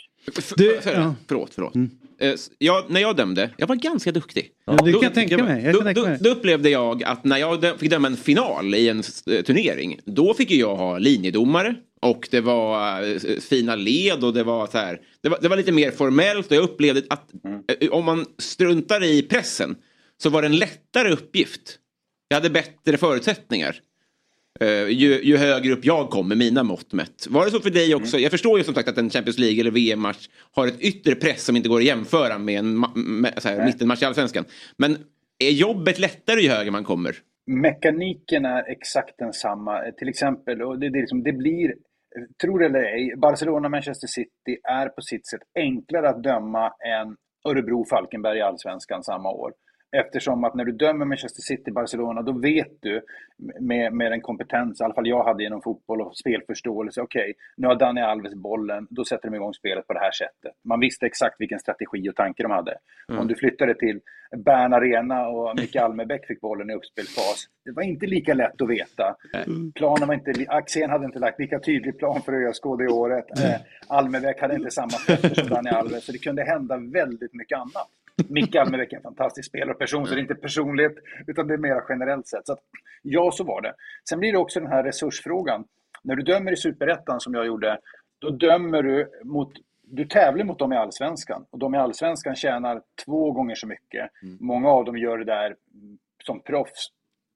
S2: Du, Förlåt, förlåt. Eh, Jag, när jag dömde, jag var ganska duktig.
S1: Ja, det kan jag tänka mig. Jag
S2: då,
S1: tänka
S2: då,
S1: mig.
S2: då upplevde jag att när jag fick döma en final i en turnering, då fick jag ha linjedomare och det var fina led och det var så här. Det var, det var lite mer formellt och jag upplevde att eh, om man struntar i pressen så var det en lättare uppgift. Jag hade bättre förutsättningar. Eh, ju, ju högre upp jag kom med mina mått mätt. Var det så för dig också? Jag förstår ju som sagt att en Champions League eller VM-match har ett yttre press som inte går att jämföra med en med, här, mittenmatch i Allsvenskan. Men är jobbet lättare ju högre man kommer?
S13: Mekaniken är exakt densamma. Till exempel, och det, det, liksom, det blir, tror det eller ej, Barcelona-Manchester City är på sitt sätt enklare att döma än Örebro-Falkenberg i Allsvenskan samma år. Eftersom att när du dömer Manchester City-Barcelona, då vet du med, med den kompetens, i alla fall jag hade inom fotboll och spelförståelse, okej, nu har Dani Alves bollen, då sätter de igång spelet på det här sättet. Man visste exakt vilken strategi och tanke de hade.
S14: Mm.
S13: Om du flyttade till Bern Arena och Micke Almebäck fick bollen i uppspelsfas, det var inte lika lätt att veta. Planen var inte, Axén hade inte lagt lika tydlig plan för ÖSK det året. Eh, Almebäck hade inte samma fötter som Dani Alves, så det kunde hända väldigt mycket annat. Micke Almebäck är en fantastisk spelare och person, så det är inte personligt, utan det är mer generellt sett. Så att, ja, så var det. Sen blir det också den här resursfrågan. När du dömer i Superettan, som jag gjorde, då dömer du mot du tävlar mot dem i Allsvenskan och de i Allsvenskan tjänar två gånger så mycket. Många av dem gör det där mm, som proffs.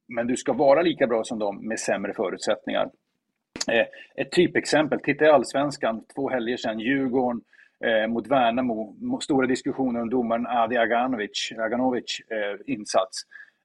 S13: Men du ska vara lika bra som dem med sämre förutsättningar. Eh, ett typexempel, titta i Allsvenskan, två helger sedan, Djurgården eh, mot Värnamo, stora diskussioner om domaren Adi Aganovic, Aganovic eh, insats.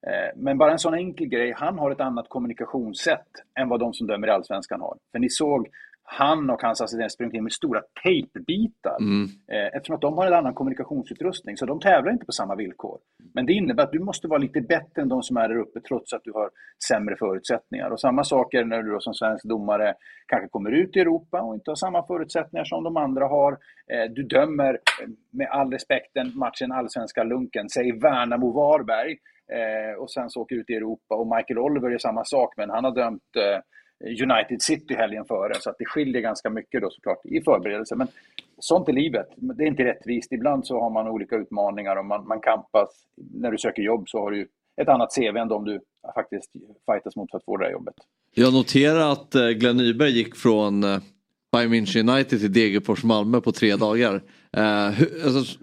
S13: Eh, men bara en sån enkel grej, han har ett annat kommunikationssätt än vad de som dömer i Allsvenskan har. För ni såg han och hans assistent sprungit in med stora tejpbitar.
S3: Mm.
S13: Eh, Eftersom att de har en annan kommunikationsutrustning, så de tävlar inte på samma villkor. Men det innebär att du måste vara lite bättre än de som är där uppe, trots att du har sämre förutsättningar. Och samma sak är när du då som svensk domare kanske kommer ut i Europa och inte har samma förutsättningar som de andra har. Eh, Du dömer, eh, med all respekt, den matchen allsvenska lunken, säg Värnamo-Varberg, och sen så åker ut i Europa. Och Michael Oliver är samma sak, men han har dömt United City helgen före. Så att det skiljer ganska mycket då såklart i förberedelse. Men sånt är livet. Det är inte rättvist. Ibland så har man olika utmaningar och man, man kampas. När du söker jobb så har du ju ett annat CV än de du faktiskt fightas mot för att få det här jobbet.
S3: Jag noterar att eh, Glenn Nyberg gick från eh, Bayern München United till Degerfors Malmö på tre dagar. Eh, hur, alltså,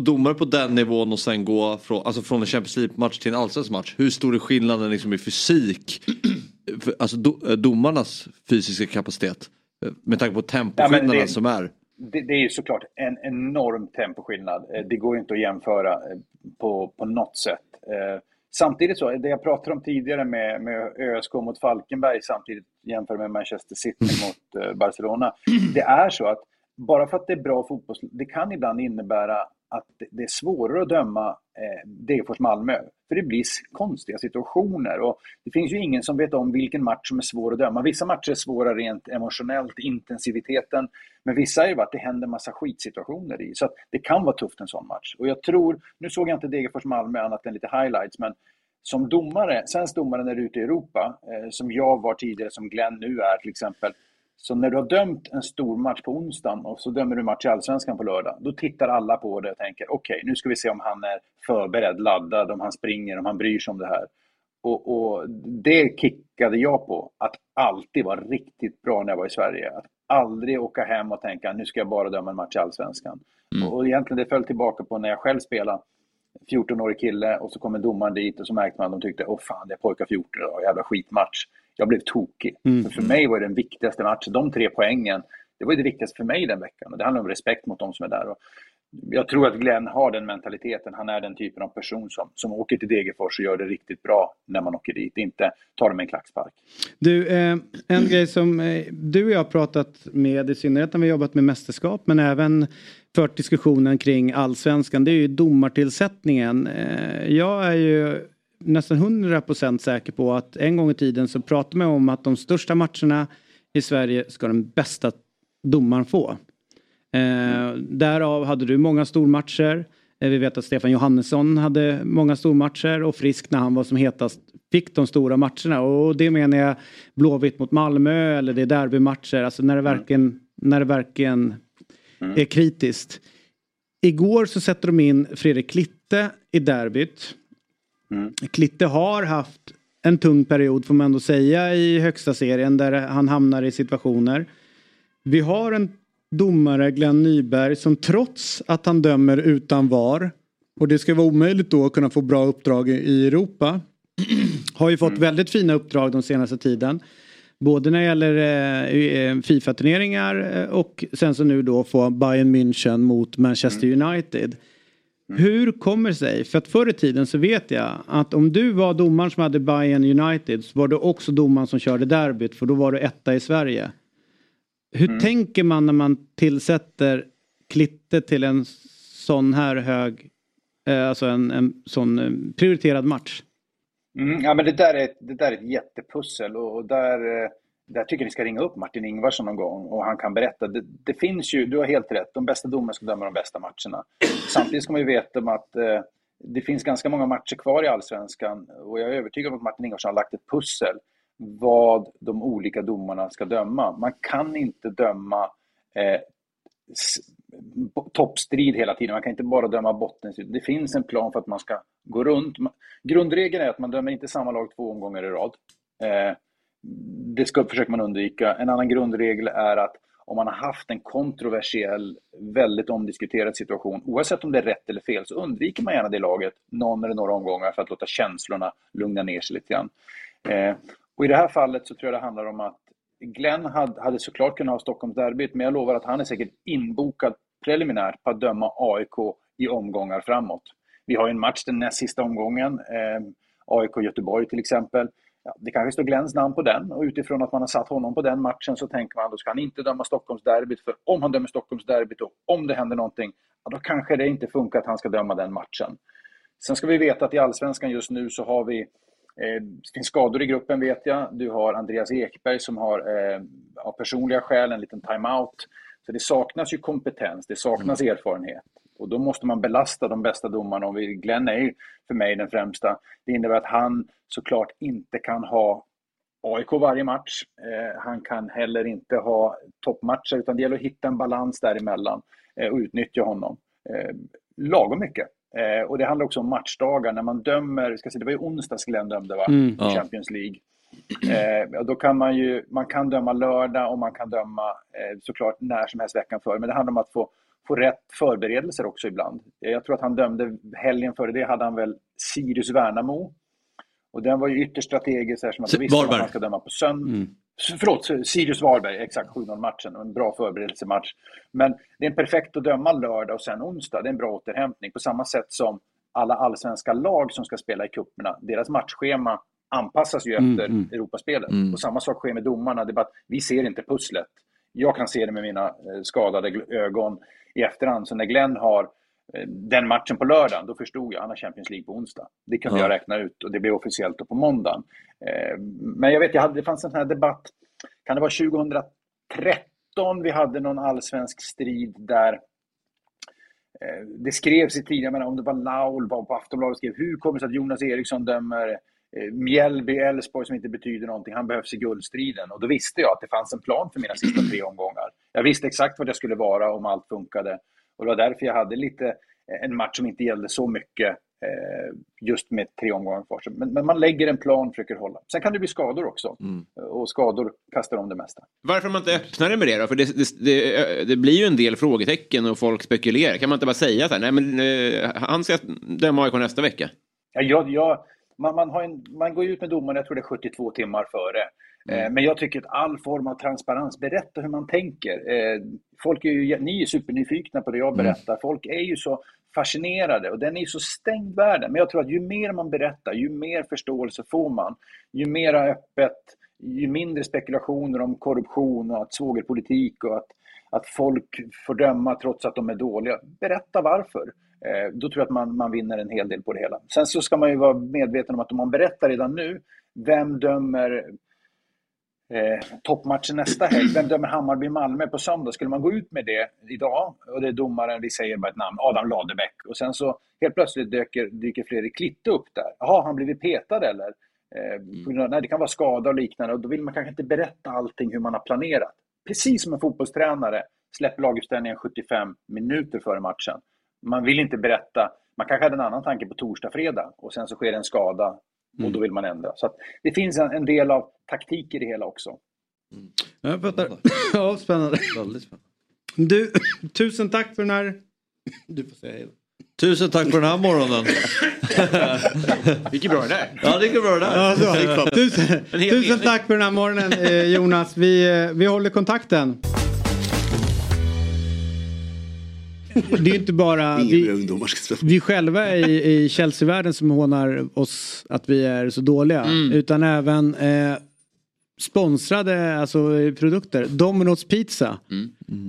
S3: domare på den nivån och sen gå från, alltså från en Champions League-match till en allsvensk match. Hur stor är skillnaden liksom i fysik? Alltså do, eh, domarnas fysiska kapacitet. eh, Med tanke på temposkillnaderna
S13: det-
S3: som är.
S13: Det, det är ju såklart en enorm temposkillnad. Eh, Det går ju inte att jämföra på, på något sätt. Samtidigt så, det jag pratade om tidigare med, med ÖSK mot Falkenberg samtidigt jämför med Manchester City mot eh, Barcelona. Det är så att bara för att det är bra fotboll, det kan ibland innebära att det- är svårare att döma eh, Degerfors-Malmö. För det blir konstiga situationer och det finns ju ingen som vet om vilken match som är svår att döma. Vissa matcher är svåra rent emotionellt, intensiviteten. Men vissa är ju bara att det händer massa skitsituationer i. Så att det kan vara tufft en sån match. Och jag tror, nu såg jag inte Degerfors-Malmö annat än lite highlights, men som domare, svensk domare när du är ute i Europa, eh, som jag var tidigare, som Glenn nu är till exempel. Så när du har dömt en stor match på onsdagen och så dömer du match i Allsvenskan på lördag, då tittar alla på det och tänker okej, nu ska vi se om han är förberedd, laddad, om han springer, om han bryr sig om det här. Och, och det kickade jag på, att alltid vara riktigt bra när jag var i Sverige. Att aldrig åka hem och tänka nu ska jag bara döma en match i Allsvenskan. Och, och egentligen det föll tillbaka på när jag själv spelade. 14-årig kille och så kommer domaren dit och så märkte man att de tyckte åh fan det är pojkar 14 idag, jävla skitmatch. Jag blev tokig.
S1: Mm.
S13: För, för mig var det den viktigaste matchen, de tre poängen, det var det viktigaste för mig den veckan. Och det handlar om respekt mot de som är där. Och jag tror att Glenn har den mentaliteten. Han är den typen av person som, som åker till Degerfors och gör det riktigt bra när man åker dit. Inte tar det med en klackspark.
S1: Du, eh, en grej som eh, du och jag har pratat med, i synnerhet när vi har jobbat med mästerskap, men även fört diskussionen kring allsvenskan, det är ju domartillsättningen. Eh, jag är ju nästan 100% säker på att en gång i tiden så pratade man om att de största matcherna i Sverige ska den bästa domaren få. Eh, därav hade du många stormatcher. Eh, vi vet att Stefan Johannesson hade många stormatcher och Frisk när han var som hetast fick de stora matcherna. Och det menar jag Blåvitt mot Malmö eller det är derbymatcher. Alltså när det verkligen, när det verkligen är kritiskt. Igår så sätter de in Fredrik Klitte i derbyt. Klitte har haft en tung period får man ändå säga i högsta serien där han hamnar i situationer. Vi har en domare, Glenn Nyberg, som trots att han dömer utan VAR och det ska vara omöjligt då att kunna få bra uppdrag i- Europa. Har ju fått väldigt fina uppdrag de senaste tiden. Både när det gäller eh, eh, Fifa-turneringar eh, och sen så nu då få Bayern München mot Manchester United. Hur kommer det sig? För att förr i tiden så vet jag att om du var domaren som hade Bayern United så var du också domaren som körde derbyt för då var du etta i Sverige. Hur tänker man när man tillsätter Klitte till en sån här hög, eh, alltså en, en sån eh, prioriterad match?
S13: Mm, ja, men det där är, det där är ett jättepussel och, och där, eh, där tycker jag ni ska ringa upp Martin Ingvarsson någon gång och han kan berätta. Det, det finns ju, du har helt rätt, de bästa domarna ska döma de bästa matcherna. Samtidigt ska man ju veta om att eh, det finns ganska många matcher kvar i Allsvenskan och jag är övertygad om att Martin Ingvarsson har lagt ett pussel vad de olika domarna ska döma. Man kan inte döma eh, toppstrid hela tiden. Man kan inte bara döma bottenstrid. Det finns en plan för att man ska gå runt. Grundregeln är att man dömer inte samma lag två omgångar i rad. Eh, det ska, försöker man undvika. En annan grundregel är att om man har haft en kontroversiell, väldigt omdiskuterad situation, oavsett om det är rätt eller fel, så undviker man gärna det laget någon eller några omgångar för att låta känslorna lugna ner sig lite grann. Eh, och i det här fallet så tror jag det handlar om att Glenn hade, hade såklart kunnat ha Stockholmsderbyt, men jag lovar att han är säkert inbokad preliminärt på att döma AIK i omgångar framåt. Vi har ju en match den näst sista omgången, eh, AIK-Göteborg till exempel. Ja, det kanske står Glenns namn på den och utifrån att man har satt honom på den matchen så tänker man då ska han inte döma Stockholmsderbyt för om han dömer Stockholmsderbyt och om det händer någonting, ja, då kanske det inte funkar att han ska döma den matchen. Sen ska vi veta att i Allsvenskan just nu så har vi det finns skador i gruppen vet jag. Du har Andreas Ekberg som har eh, av personliga skäl en liten timeout. Så det saknas ju kompetens, det saknas
S12: Mm.
S13: erfarenhet. Och då måste man belasta de bästa domarna. Och Glenn är ju för mig den främsta. Det innebär att han såklart inte kan ha AIK varje match. Eh, han kan heller inte ha toppmatcher utan det gäller att hitta en balans däremellan eh, och utnyttja honom. Eh, lagom mycket. Eh, och det handlar också om matchdagar. När man dömer, ska se, det var ju onsdags Glenn dömde va?
S14: Mm.
S13: I
S14: Ja.
S13: Champions League. Eh, då kan man ju, man kan döma lördag och man kan döma eh, såklart när som helst veckan före. Men det handlar om att få, få rätt förberedelser också ibland. Eh, Jag tror att han dömde helgen före det hade han väl Sirius Värnamo. Och den var ju ytterst strategisk så här som att
S6: S-
S13: då visste man att man ska döma på söndag. Förlåt, Sirius Varberg, exakt 7-0 matchen. En bra förberedelsematch. Men det är en perfekt att döma lördag och sen onsdag. Det är en bra återhämtning. På samma sätt som alla allsvenska lag som ska spela i cuperna, deras matchschema anpassas ju
S14: Mm,
S13: efter
S14: mm.
S13: Europaspelet.
S14: Mm.
S13: Och samma sak sker med domarna. Det är bara att vi ser inte pusslet. Jag kan se det med mina eh, skadade ögon i efterhand. Så när Glenn har den matchen på lördagen, då förstod jag han har Champions League på onsdag. Det kunde
S14: Ja.
S13: jag räkna ut och det blev officiellt på måndagen. Eh, Men jag vet, jag hade, det fanns en sån här debatt, kan det vara 2013 vi hade någon allsvensk strid där eh, det skrevs i tidningar, jag menar, om det var Laul var på Aftonbladet skrev hur kommer det sig att Jonas Eriksson dömer eh, Mjällby, Elfsborg som inte betyder någonting, han behövs i guldstriden. Och då visste jag att det fanns en plan för mina sista tre omgångar. Jag visste exakt vad det skulle vara om allt funkade. Och det var därför jag hade lite eh, en match som inte gällde så mycket eh, just med tre omgångar kvar. Men, men man lägger en plan och försöker hålla. Sen kan det bli skador också. Och skador kastar om det mesta.
S2: Varför man inte öppnare med det då? För det, det, det, det blir ju en del frågetecken och folk spekulerar. Kan man inte bara säga så här, nej men eh, han ska döma AIK nästa vecka?
S13: Ja, jag, jag, man, man, har en, man går ut med domaren, jag tror det är 72 timmar före. Eh, men jag tycker att all form av transparens, berätta hur man tänker. Eh, folk är ju, ni är supernyfikna på det jag berättar. Folk är ju så fascinerade och den är ju så stängd världen. Men jag tror att ju mer man berättar, ju mer förståelse får man. Ju mer öppet, ju mindre spekulationer om korruption och att svågerpolitik och att, att folk får döma trots att de är dåliga. Berätta varför. Eh, då tror jag att man, man vinner en hel del på det hela. Sen så ska man ju vara medveten om att om man berättar redan nu, vem dömer eh, toppmatchen nästa helg? Vem dömer Hammarby-Malmö på söndag? Skulle man gå ut med det idag och det är domaren, vi säger bara ett namn, Adam Ladebäck och sen så helt plötsligt dyker, dyker Fredrik Klitte upp där. Jaha, har han blivit petad eller? Eh, nej, det kan vara skada och liknande och då vill man kanske inte berätta allting hur man har planerat. Precis som en fotbollstränare släpper laguppställningen 75 minuter före matchen. Man vill inte berätta, man kanske hade en annan tanke på torsdag, fredag och sen så sker en skada och då vill man ändra. Så att det finns en, en del av taktik i det hela också.
S1: Jag fattar. Ja, spännande.
S3: Väldigt spännande.
S1: Du, tusen tack för den här... Du får säga hej då.
S3: Tusen tack för den här morgonen.
S2: gick bra det där.
S3: Ja, det gick bra det där.
S1: Ja. Tusen, tusen tack för den här morgonen eh, Jonas. Vi, eh, vi håller kontakten. Det är inte bara vi, vi själva i, i Chelsea-världen som hånar oss att vi är så dåliga.
S12: Mm.
S1: Utan även eh, sponsrade alltså, produkter. Domino's Pizza.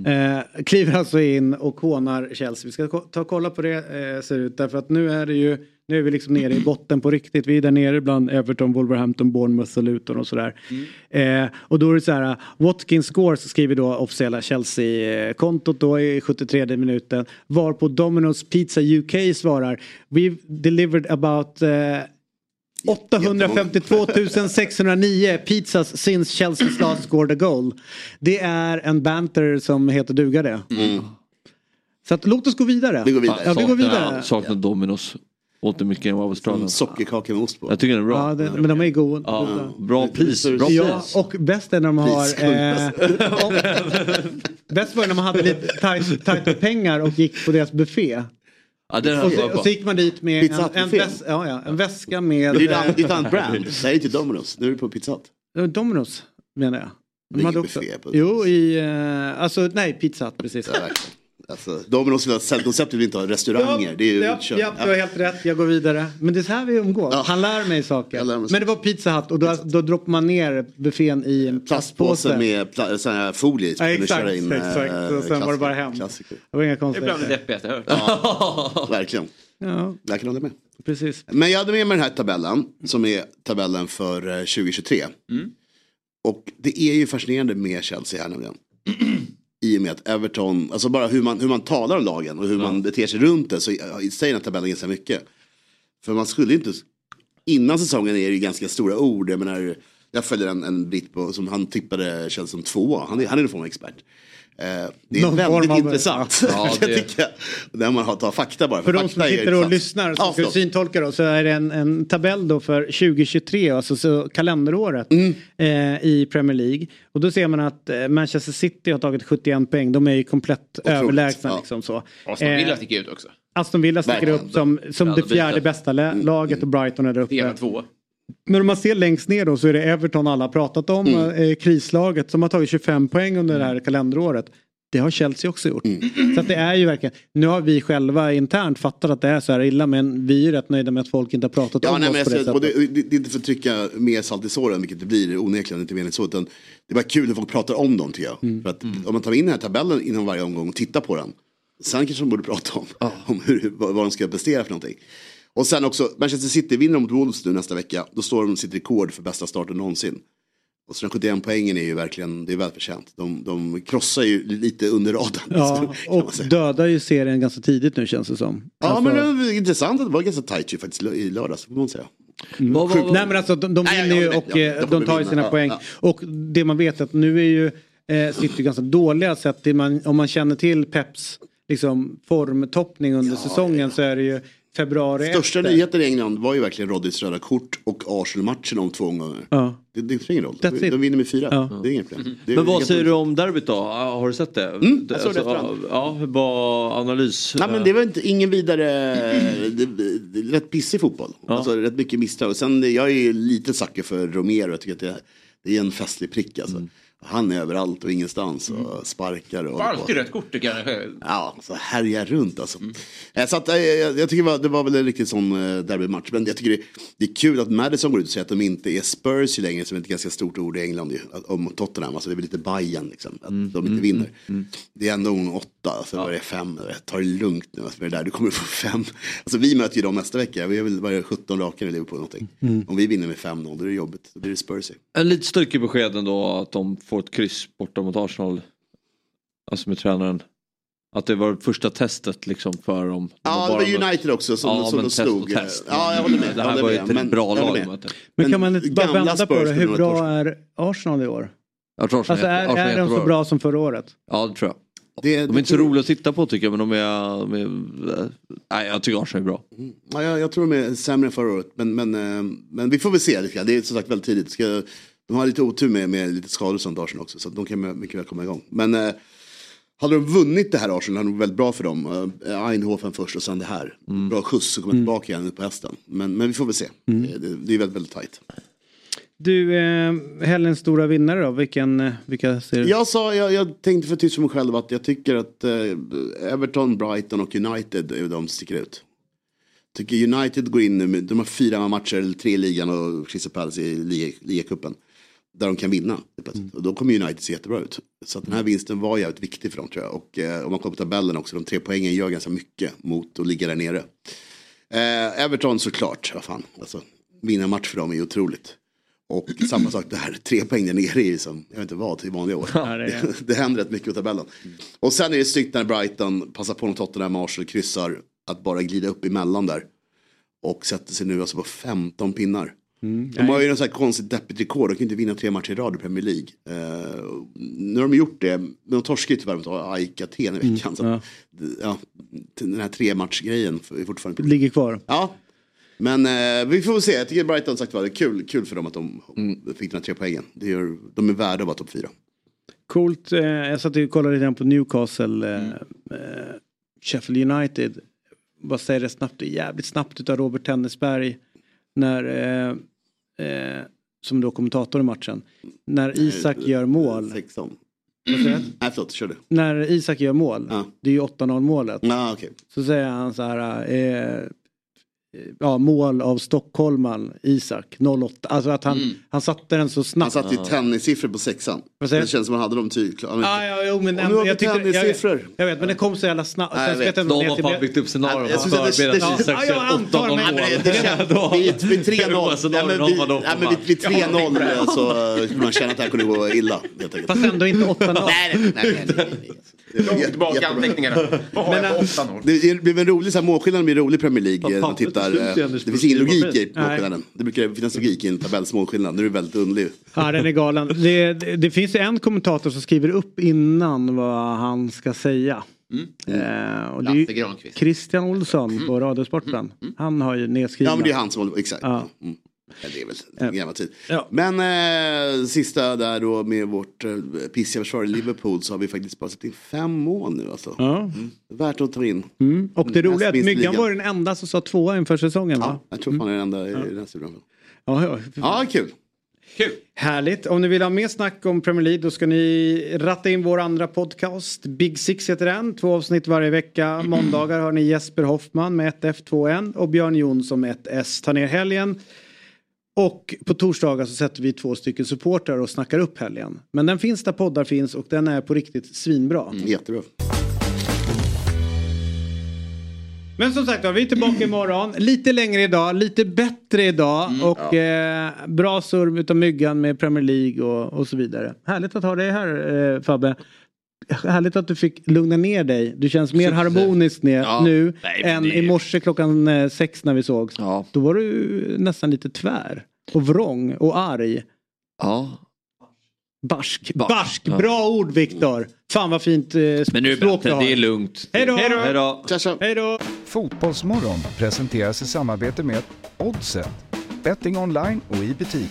S1: Eh, kliver alltså in och hånar Chelsea. Vi ska ta och kolla på det eh, ser ut. Därför att nu är det ju nu är vi liksom nere i botten på riktigt. Vi är där nere bland Everton, Wolverhampton, Bournemouth och Luton och sådär. Eh, och då är det så här. Watkins scores skriver då officiella Chelsea-kontot då i 73 minuten. Varpå Domino's Pizza UK svarar. We've delivered about eh, 852 609 pizzas since Chelsea's last scored a goal. Det är en banter som heter duga det. Så att, låt oss gå vidare.
S12: Vi går vidare.
S1: Ja, vi går vidare.
S3: Saknar, saknar Dominos. Åt mycket av Australien.
S12: Sockerkaka med ost på.
S3: Jag tycker den är bra.
S1: Ja, det, men de är goda.
S3: Ja, bra pris. Bra
S1: Ja, och bäst är när de har... Eh, bäst var när man hade lite tajt, tajt med pengar och gick på deras buffé.
S3: Ja, den
S1: Och så, och så gick man dit med en, en, väs, ja, ja, en väska med...
S12: Det är ett annat- det brand. Det är inte Domino's. Nu är du på Pizza Hut.
S1: Domino's menar jag.
S12: Det
S1: De hade också, jo, i... Eh, alltså nej, Pizza Hut, precis.
S12: Ja. Alltså, Domino's hela säljkonceptet vill inte ha restauranger. det är ju
S1: ja, ja, du har helt rätt, jag går vidare. Men det är så här vi umgås. Han lär mig saker. Men det var Pizza Hut och då, då droppar man ner buffén i en
S12: Plastpåse
S1: plastpåse.
S12: med pla- sån här folie.
S1: Ja, exakt,
S12: köra in,
S1: exakt.
S12: eh,
S1: Och sen var det bara hem.
S12: klassiker.
S1: Det var inga
S2: Det är bland det
S1: konstigheter.
S2: deppigaste jag hört.
S12: Verkligen.
S1: Ja,
S12: Jag kan hålla med.
S1: precis.
S12: Men jag hade med mig den här tabellen som är tabellen för eh, 2023. Och det är ju fascinerande med Chelsea här nämligen. I och med att Everton, alltså bara hur man, hur man talar om lagen och hur man beter sig runt det så säger den här tabellen ganska mycket. För man skulle inte, innan säsongen är det ju ganska stora ord. Jag menar, jag följer en, en britt på, som han tippade Chelsea som två. Han är, han är av expert. Eh, det är
S1: Någon form
S12: väldigt
S1: av-
S12: intressant.
S1: Ja, det-.
S12: När man har, tar fakta bara.
S1: För de som sitter och lyssnar och
S12: Ja,
S1: som ska
S12: förlåt.
S1: syntolka då så är det en, en tabell då för 2023, alltså så kalenderåret
S12: Mm.
S1: eh, i Premier League. Och då ser man att eh, Manchester City har tagit 71 poäng, de är ju komplett överlägsna
S12: ja.
S1: liksom så.
S2: Aston
S1: Eh,
S2: Villa sticker ut också.
S1: Aston Villa sticker
S12: Verkligen.
S1: upp som, som
S2: Ja,
S1: det
S2: de
S1: fjärde bästa laget och Brighton är där uppe.
S2: Fyra två.
S1: Men om man ser längst ner då så är det Everton alla pratat om, eh, krislaget som har tagit 25 poäng under det här kalenderåret. Det har Chelsea också gjort. Så att det är ju verkligen, nu har vi själva internt fattat att det är så här illa men vi är rätt nöjda med att folk inte har pratat
S12: Ja,
S1: om
S12: nej,
S1: oss
S12: men
S1: på det sättet.
S12: det, det, det är inte för att trycka mer salt i såren, vilket det blir onekligen, inte meningen så. Utan det är bara kul när folk pratar om dem tycker jag. För att om man tar in den här tabellen inom varje omgång och tittar på den. Sen kanske de borde prata om, om hur, vad, vad de ska prestera för någonting. Och sen också, Manchester City vinner mot Wolves nu nästa vecka. Då står de sitt rekord för bästa starten någonsin. Och så den 71 poängen är ju verkligen, det är välförtjänt. De, de krossar ju lite under radarn.
S1: Ja, och dödar ju serien ganska tidigt nu känns det som.
S12: Ja
S1: Alltså-
S12: men det var intressant att det var ganska tajt ju faktiskt i lördags, får man säga.
S1: Mm.
S12: Sjukt.
S1: Nej men alltså de, de
S12: Nej,
S1: vinner ju och.
S12: Ja,
S1: eh,
S12: de
S1: de tar ju sina
S12: Ja,
S1: poäng.
S12: ja.
S1: Och det man vet att nu är ju eh, City ganska dåliga till man, om man känner till Peps liksom, formtoppning under säsongen så är det ju februari
S12: Största
S1: efter.
S12: nyheten i England var ju verkligen Roddys röda kort och Arsenal-matchen om två omgångar.
S1: Ja.
S12: Det, det spelar ingen roll.
S1: That's
S12: De, vinner med fyra.
S1: Ja.
S12: Det är inget problem. Det är
S3: Men vad säger du om derbyt då? Har du sett det?
S12: Mm, jag såg det
S3: Alltså,
S12: efterhand.
S3: Ja, var analys?
S12: Nej men det var inte, ingen vidare, det, det, rätt pissig fotboll. Alltså rätt mycket misstag. Och sen, jag är ju lite sucker för Romero, jag tycker att det, det är en festlig prick alltså. Han är överallt och ingenstans och sparkar. Och,
S2: alltid rött kort tycker jag.
S12: Ja, så härjar runt alltså. Eh, Så att, eh, jag, jag tycker det var, det var väl en riktigt sån eh, derbymatch. Men jag tycker det, det är kul att Madison går ut och säger att de inte är Spurs ju längre, som är ett ganska stort ord i England ju, att- om Tottenham. Alltså det är väl lite Bayern liksom, att de inte vinner. Det är ändå en åtta, så var det fem. Ta det lugnt nu, alltså, med det där. du kommer få fem. Alltså vi möter ju dem nästa vecka, vi har väl bara 17 raka i Liverpool någonting.
S3: Mm.
S12: Om vi vinner med 5-0, då är det jobbigt. Då blir det Spurs.
S3: En lite stökig besked ändå att de får ett kryss borta mot Arsenal. Alltså med tränaren. Att det var första testet liksom för dem. De
S12: Ja, det var
S3: mött-
S12: United också som,
S3: ja,
S12: som
S3: men
S12: de
S3: test och
S12: slog.
S3: test.
S12: Ja, jag håller med.
S3: Det här
S12: håller
S3: var ju ett
S12: Men-
S3: bra lag. mötte.
S1: Men kan man inte bara vända på
S12: Spurs
S1: det? Hur bra är Arsenal i år?
S3: Jag tror Arsenal
S1: Alltså är,
S3: Arsenal
S1: är de så bra som förra året?
S3: Ja det tror jag.
S12: Det,
S3: De är inte så roliga att titta på tycker jag men de är... De är nej jag tycker Arsenal är bra.
S12: Ja, jag, jag tror de är sämre än förra året. Men, men, eh, men vi får väl se lite grann. Det är som sagt väldigt tidigt. Ska, de har lite otur med, med lite skador sånt Arsenal också. Så de kan mycket väl komma igång. Men eh, hade de vunnit det här Arsenal hade det varit väldigt bra för dem. Eh, Eindhoven först och sen det här. Bra skjuts så kommer tillbaka igen på hästen. Men, men vi får väl se. Det, det, det är väldigt, väldigt tajt.
S1: Du, eh, helgens stora vinnare då? Vilken, eh, vilka ser du?
S12: Jag sa, jag, jag tänkte för tyst för mig själv att jag tycker att eh, Everton, Brighton och United är de som sticker ut. Tycker United går in nu, de har fyra matcher, eller tre i ligan och Crystal Palace i liga- ligacupen. Där de kan vinna. Och då kommer United se jättebra ut. Så den här vinsten var jävligt viktig för dem tror jag. Och eh, om man kollar på tabellen också, de tre poängen gör ganska mycket mot att ligga där nere. Eh, Everton såklart, vad fan. Alltså, vinna match för dem är ju otroligt. Och samma sak där, tre poäng där nere är ju som, jag vet inte vad, i vanliga år.
S1: Ja, det
S12: det, det händer rätt mycket på tabellen. Och sen är det snyggt när Brighton passar på när Tottenham med Arsenal kryssar att bara glida upp emellan där. Och sätter sig nu alltså på 15 pinnar. De har ju något konstigt deppigt rekord, de kan inte vinna tre matcher i rad i Premier League. Eh, nu har de gjort det, men de torskade ju tyvärr mot AIK Aten i veckan. Så,
S1: ja.
S12: ja, den här tre matchgrejen är fortfarande
S1: Ligger kvar.
S12: Ja, men eh, vi får väl se. Jag tycker Brighton sagt var det är kul, kul för dem att de fick den här tre poängen. Det gör, de är värda att vara topp fyra.
S1: Coolt. Eh, jag satt och kollade lite grann på Newcastle. Eh,
S12: Mm.
S1: eh, Sheffield United. Bara säga det snabbt. Det är jävligt snabbt utav Robert Tennisberg. När, eh, som då kommentator i matchen. När Isak gör mål.
S12: 16. Nej förlåt, kör du.
S1: När Isak gör mål, det är ju 8-0 målet.
S12: Ah, okay.
S1: Så säger han så här, eh, ja mål av stockholmaren Isak 08. Alltså att han, han satte den så
S12: Han
S1: snabbt.
S12: satte ju tennissiffror på sexan.
S1: Vad säger
S12: Det känns som att han hade dem tydligt.
S1: Ah, ja, jo, men
S12: Och nu har vi
S1: jag, tyckte, jag,
S12: tennissiffror.
S1: jag vet men det kom så jävla snabbt.
S12: Nej, jag vet.
S1: vet
S3: De har fan byggt upp scenarion
S12: Jag
S3: för
S12: syns att det-
S3: förbereda
S12: det-
S3: Isak
S1: Ja, jag
S3: kör
S1: antar,
S3: 8
S1: men-
S12: vid, vid 3-0, nej, men vid, nej, men vid, vid 3-0 eh, så skulle man känna att det här kunde gå illa.
S1: Fast ändå inte 8-0.
S12: Nej, nej, nej, jätte-
S2: Tillbaka
S12: jättebra.
S2: anteckningarna. Vad har jag på 8-0?
S12: Det är- blir en rolig, målskillnaden blir rolig i Premier League.
S3: Fan,
S12: eh, det
S3: det
S12: finns ingen logik i målskillnaden. Det brukar finnas logik i en tabellsmålskillnad. Nu är det väldigt underlig.
S1: Ja den är galen. Det, det, det finns en kommentator som skriver upp innan vad han ska säga. Eh, och det är ju
S2: Lasse Granqvist.
S1: Christian Olsson på Radiosporten. Han har ju nedskrivna.
S12: Ja men det är han som håller exakt.
S1: Ja.
S12: Mm. Ja, det är väl en gammal tid.
S1: Ja.
S12: Men eh, sista där då med vårt eh, pissiga försvar i Liverpool så har vi faktiskt bara sett in fem mål nu alltså.
S1: Ja.
S12: Värt att ta in.
S1: Mm. Och det roliga är att Myggan
S12: ligan.
S1: var den enda som sa tvåa inför säsongen va?
S12: Ja, jag tror fan det är den enda i den här studion.
S1: Ja, ja.
S12: Ja, kul.
S1: Härligt. Om ni vill ha mer snack om Premier League då ska ni ratta in vår andra podcast. Big Six heter den. Två avsnitt varje vecka. Måndagar har ni Jesper Hoffman med ett F, 2 N och Björn Jonsson med ett S. Ta ner helgen. Och på torsdagar så sätter vi två stycken supportrar och snackar upp helgen. Men den finns där poddar finns och den är på riktigt svinbra.
S12: Jättebra.
S1: Men som sagt var, vi är tillbaka imorgon. Lite längre idag, lite bättre idag och eh, bra surr utav myggan med Premier League och, och så vidare. Härligt att ha dig här eh, Fabbe. Härligt att du fick lugna ner dig. Du känns mer harmonisk ner,
S3: Ja.
S1: nu
S3: Nej,
S1: än
S3: det-
S1: i morse klockan eh, sex när vi sågs. Då var du nästan lite tvär och vrång och arg.
S3: Ja.
S1: Barsk.
S3: Barsk.
S1: Barsk.
S3: Ja.
S1: Bra ord Viktor. Fan vad fint eh,
S3: Men nu
S1: språk du har.
S3: det är lugnt.
S1: Hej då!
S3: Hej då!
S1: Hej då!
S4: Fotbollsmorgon presenteras i samarbete med Oddset. Betting online och i butik.